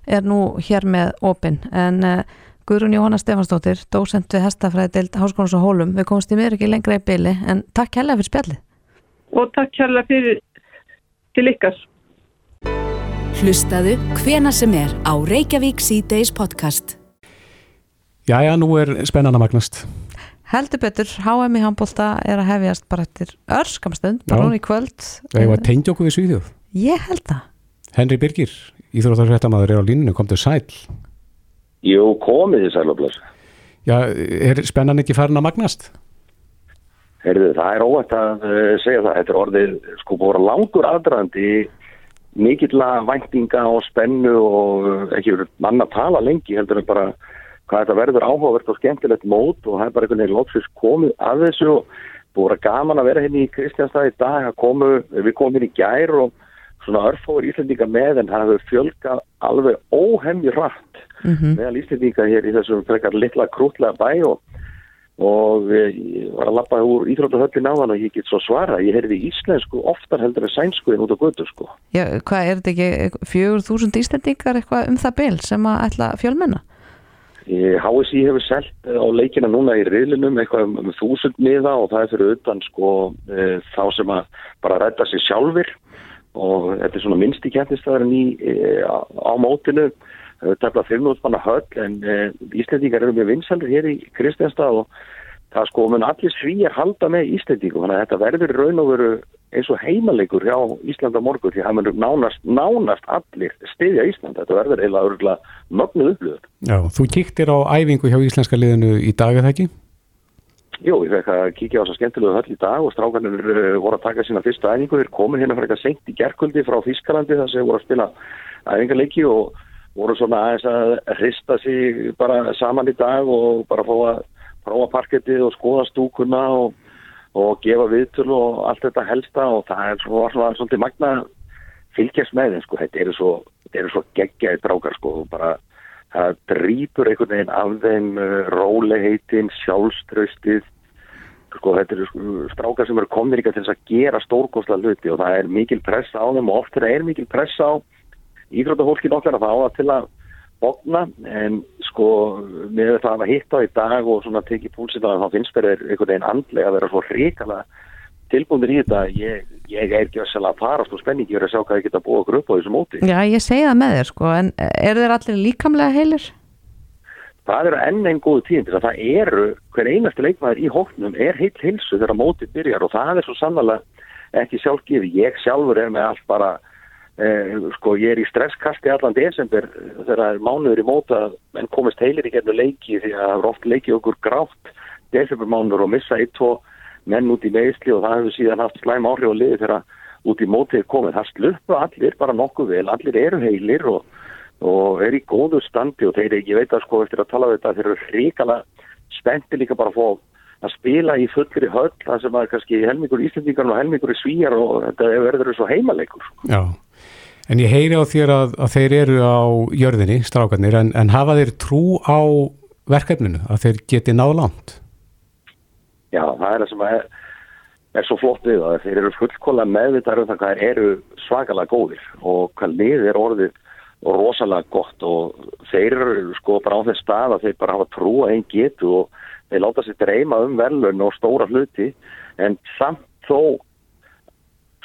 er nú hér með opinn en uh, Guðrún Jóhanna Stefansdóttir dósent við hestafræði deild Háskólands og Hólum við komumst í mér ekki lengra í byli en takk hella fyrir spjallið. Og takk kærlega fyrir til ykkar. Hlustaðu hvena sem er á Reykjavík C-Days podcast. Jæja, nú er spennan að magnast. Heldur betur, HM í handbólta er að hefjast bara eftir örskamstund, bara núna í kvöld. Það var tengja okkur við Svíðjóð. Ég held það. Henry Birgir, íþróttarfréttamaður er á línunu, kom til sæl. Jú, komið þið sælublas. Já, er spennan ekki farin að magnast? Heyrðu, það er óvægt að uh, segja það. Þetta er orðið sko búið langur aðdraðandi mikill að væntinga og spennu og uh, ekki verið mann að tala lengi heldur en bara hvað þetta verður áhugavert og skemmtilegt mót og það er bara einhvern veginn lóksins komið að þessu og búið að gaman að vera hérna í Kristjánstæði í dag komu, við komum hérna í gær og svona örfóður Íslandinga með en það hefur fjölgað alveg óhemmi rætt Mhm. meðal Íslandinga hér í þessum frekar litla krútlega bæ og, og ég var að lappa úr íþróttahöllin á hann og ég get svo svara, ég heyrði íslensku oftar heldur en sænsku en út á götu sko. Já, hvað er þetta ekki fjögur þúsund íslendingar eitthvað um það bil sem að ætla fjölmenna? HSI hefur selt eh, á leikina núna í riðlinum eitthvað um, um þúsund miða og það er fyrir utan sko e, þá sem að bara rætta sig sjálfur og þetta er svona minnsti kjæntistaðurinn í, e, á, á mótinu. Tefla 500 manna höll en e, Íslendingar eru mjög vinsaldir hér í Kristjánstað og það sko mun allir svíjar halda með Íslendingum þannig að þetta verður í raun og veru eins og heimalegur hjá Íslanda morgun því að það munum nánast, nánast allir stiðja Ísland, þetta verður eiginlega örgulega mögnuð upplöður. Já, þú kíktir á æfingu hjá íslenska liðinu í dag, eða ekki? Jú, ég fekk að kíkja á þess að skemmtilegu höll í dag og strákarnir uh, voru að taka sína fyrsta æfingu, þeir komin hérna fyrir eitthvað senkt í gerkuldi frá Þískalandi þar sem voru að spila æfingarleiki og voru svona aðeins að hrista sig bara saman í dag og bara fá að prófa parkettið og skoða stúkuna og, og gefa viðtölu og allt þetta helsta og það er svo, svona, svolítið magna fylgjast með þeim sko, þetta eru svo, svo geggjaði drákar sko. Og bara það drýpur einhvern veginn af þeim uh, róleheitin, sjálfströstið sko þetta eru sko, strákar sem eru komnir ykkar til þess að gera stórkosla hluti og það er mikil press á þeim og oft er mikil press á íþróttahólki nokklar að það á til að bókna en sko með það að hitta í dag og svona tekið púlsinn að þá finnst þeir einhvern veginn andlega að vera svo ríkala tilbúinir í þetta ég, ég er ekki að farast og spenningi að sjá hvað ég geta búið okkur upp á þessu móti Já, ég segi það með þér sko en eru þeir allir líkamlega heilir? Það eru enn einn góðu tíðin til að það eru hver einasti leikmaður í hóknum er heilt hilsu þegar mótið byrjar og það er svo sannlega ekki sjálfgefi ég sjálfur er með allt bara sko ég er í stresskasti allan desember þegar það er mánuður í móta en komist heilir í gernu leiki því að það er oft leikið okkur grátt desembermánuður og missa eitt, tvo menn út í meðsli og það hefur síðan haft slæm áhrif og liði þegar út í mótið komið. Það sluppu allir bara nokkuð vel, allir eru heilir og, og er í góðu standi og þeir, ég veit að sko eftir að tala um þetta, þeir eru hrikala spennti líka bara að fá að spila í fullri höll, það sem er kannski helmingur íslendingar og helmingur svíjar og þetta verður svo heimalegur. Já, en ég heyri á þér að, að þeir eru á jörðinni, strákarnir, en, en hafa þeir trú á verkefninu, að þeir geti náð langt? Já, það er það sem er, er svo flott við það. Þeir eru fullkóla meðvitað um það hvað eru svakalega góðir og hvað lið er orðið og rosalega gott og þeir eru sko bara á þess stað að þeir bara hafa trú að einn getu og þeir láta sér dreyma um velun og stóra hluti en samt þó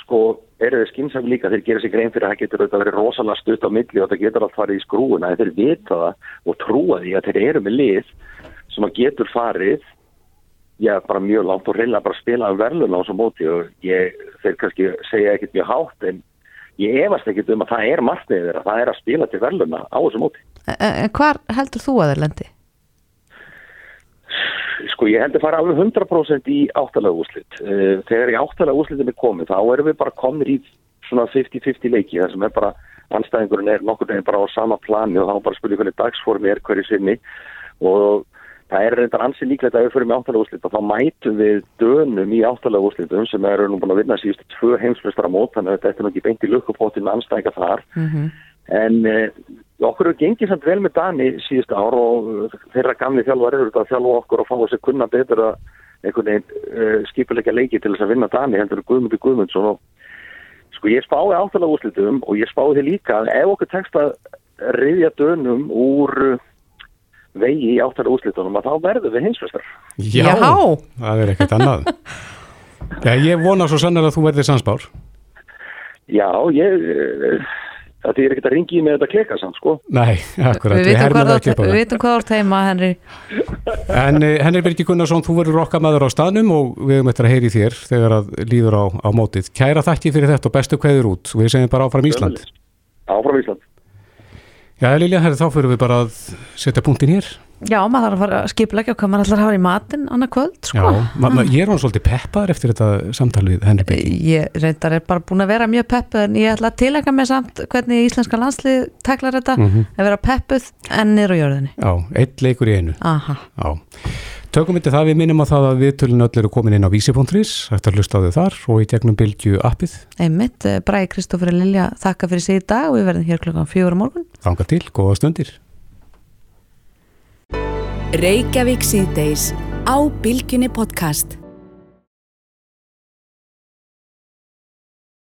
sko eru þeir skynsam líka þeir gera sér grein fyrir að það getur auðvitað verið rosalega stutt á milli og það getur allt farið í skrúuna þeir vita það og trúa því að þeir eru með lið sem að getur farið já, bara mjög langt og reyna bara að spila um verðlun á þessu móti og ég, þeir kannski segja ekkert mjög hátt en ég efast ekkert um að það er margniðið þeirra, það er að spila til verðluna á þessu móti. En hvar heldur þú að þeir lendi? Sko ég heldur fara alveg 100% í áttalega úslit. Eh, þegar í áttalega úslitin er komið þá erum við bara komið í svona 50-50 leiki þar sem er bara anstæðingurinn er nokkur veginn bara á sama plani og þá bara spilur hvernig dagsformi er hverju sinni og Það er reyndar ansið líklegt að við fyrir með áttalega úrslit og þá mætum við dönum í áttalega úrslitum sem eru nú búin að vinna síðustu tvö heimsflöstra mót þannig að þetta er ekki beint í lukkupótinn með anstæðinga þar mm -hmm. En eh, okkur eru gengið samt vel með Dani síðustu ár og þeirra gamli þjálfar eru þetta að þjálfa okkur og fá þessi kunna betur að einhvern veginn uh, skipuleika leiki til þess að vinna Dani heldur Guðmundi Guðmundsson og sko ég spáði áttalega úrslitum og ég spáði líka að ef okkur tekst að riðja dönum úr vegi í áttara úslitunum að þá verður við hinsvestar. Já, Já, það er ekkert annað. Já, ég vona svo sannlega að þú verður sansbár. Já, ég, það er ekkert að ringi með þetta kleka samt, sko. Nei, akkurat, við vitum hvað, við vitum hvað árt heima, Henri. En eh, Henri Birgi Gunnarsson, þú verður okkar maður á staðnum og við höfum eftir að heyri þér þegar að líður á, á mótið. Kæra þakki fyrir þetta og bestu kveður út. Við segjum bara áfram Ísland. Áfram Ísland. Já, Lilja, herri, þá fyrir við bara að setja punktin hér. Já, maður þarf að fara að skipleggja hvað maður ætlar að hafa í matin annað kvöld, sko. Já, ma ég er hann svolítið peppar eftir þetta samtalið henni byggi. Ég reyndar er bara búin að vera mjög peppuð en ég ætla að tilæka mig samt hvernig íslenska landslið teklar þetta, mm -hmm. að vera peppuð en niður á jörðinni. Já, eitt leikur í einu. Aha. Já. Tökum við það, við minnum á það að viðtölun öll eru komin inn á vísi.ris, þetta hlusta á þau þar og í gegnum bylgju appið. Einmitt, Bræði Kristófur Lilja þakka fyrir sig í dag og við verðum hér klokkan fjóra morgun. Þanga til, góða stundir. Reykjavík síðdeis á Bylgjunni podcast.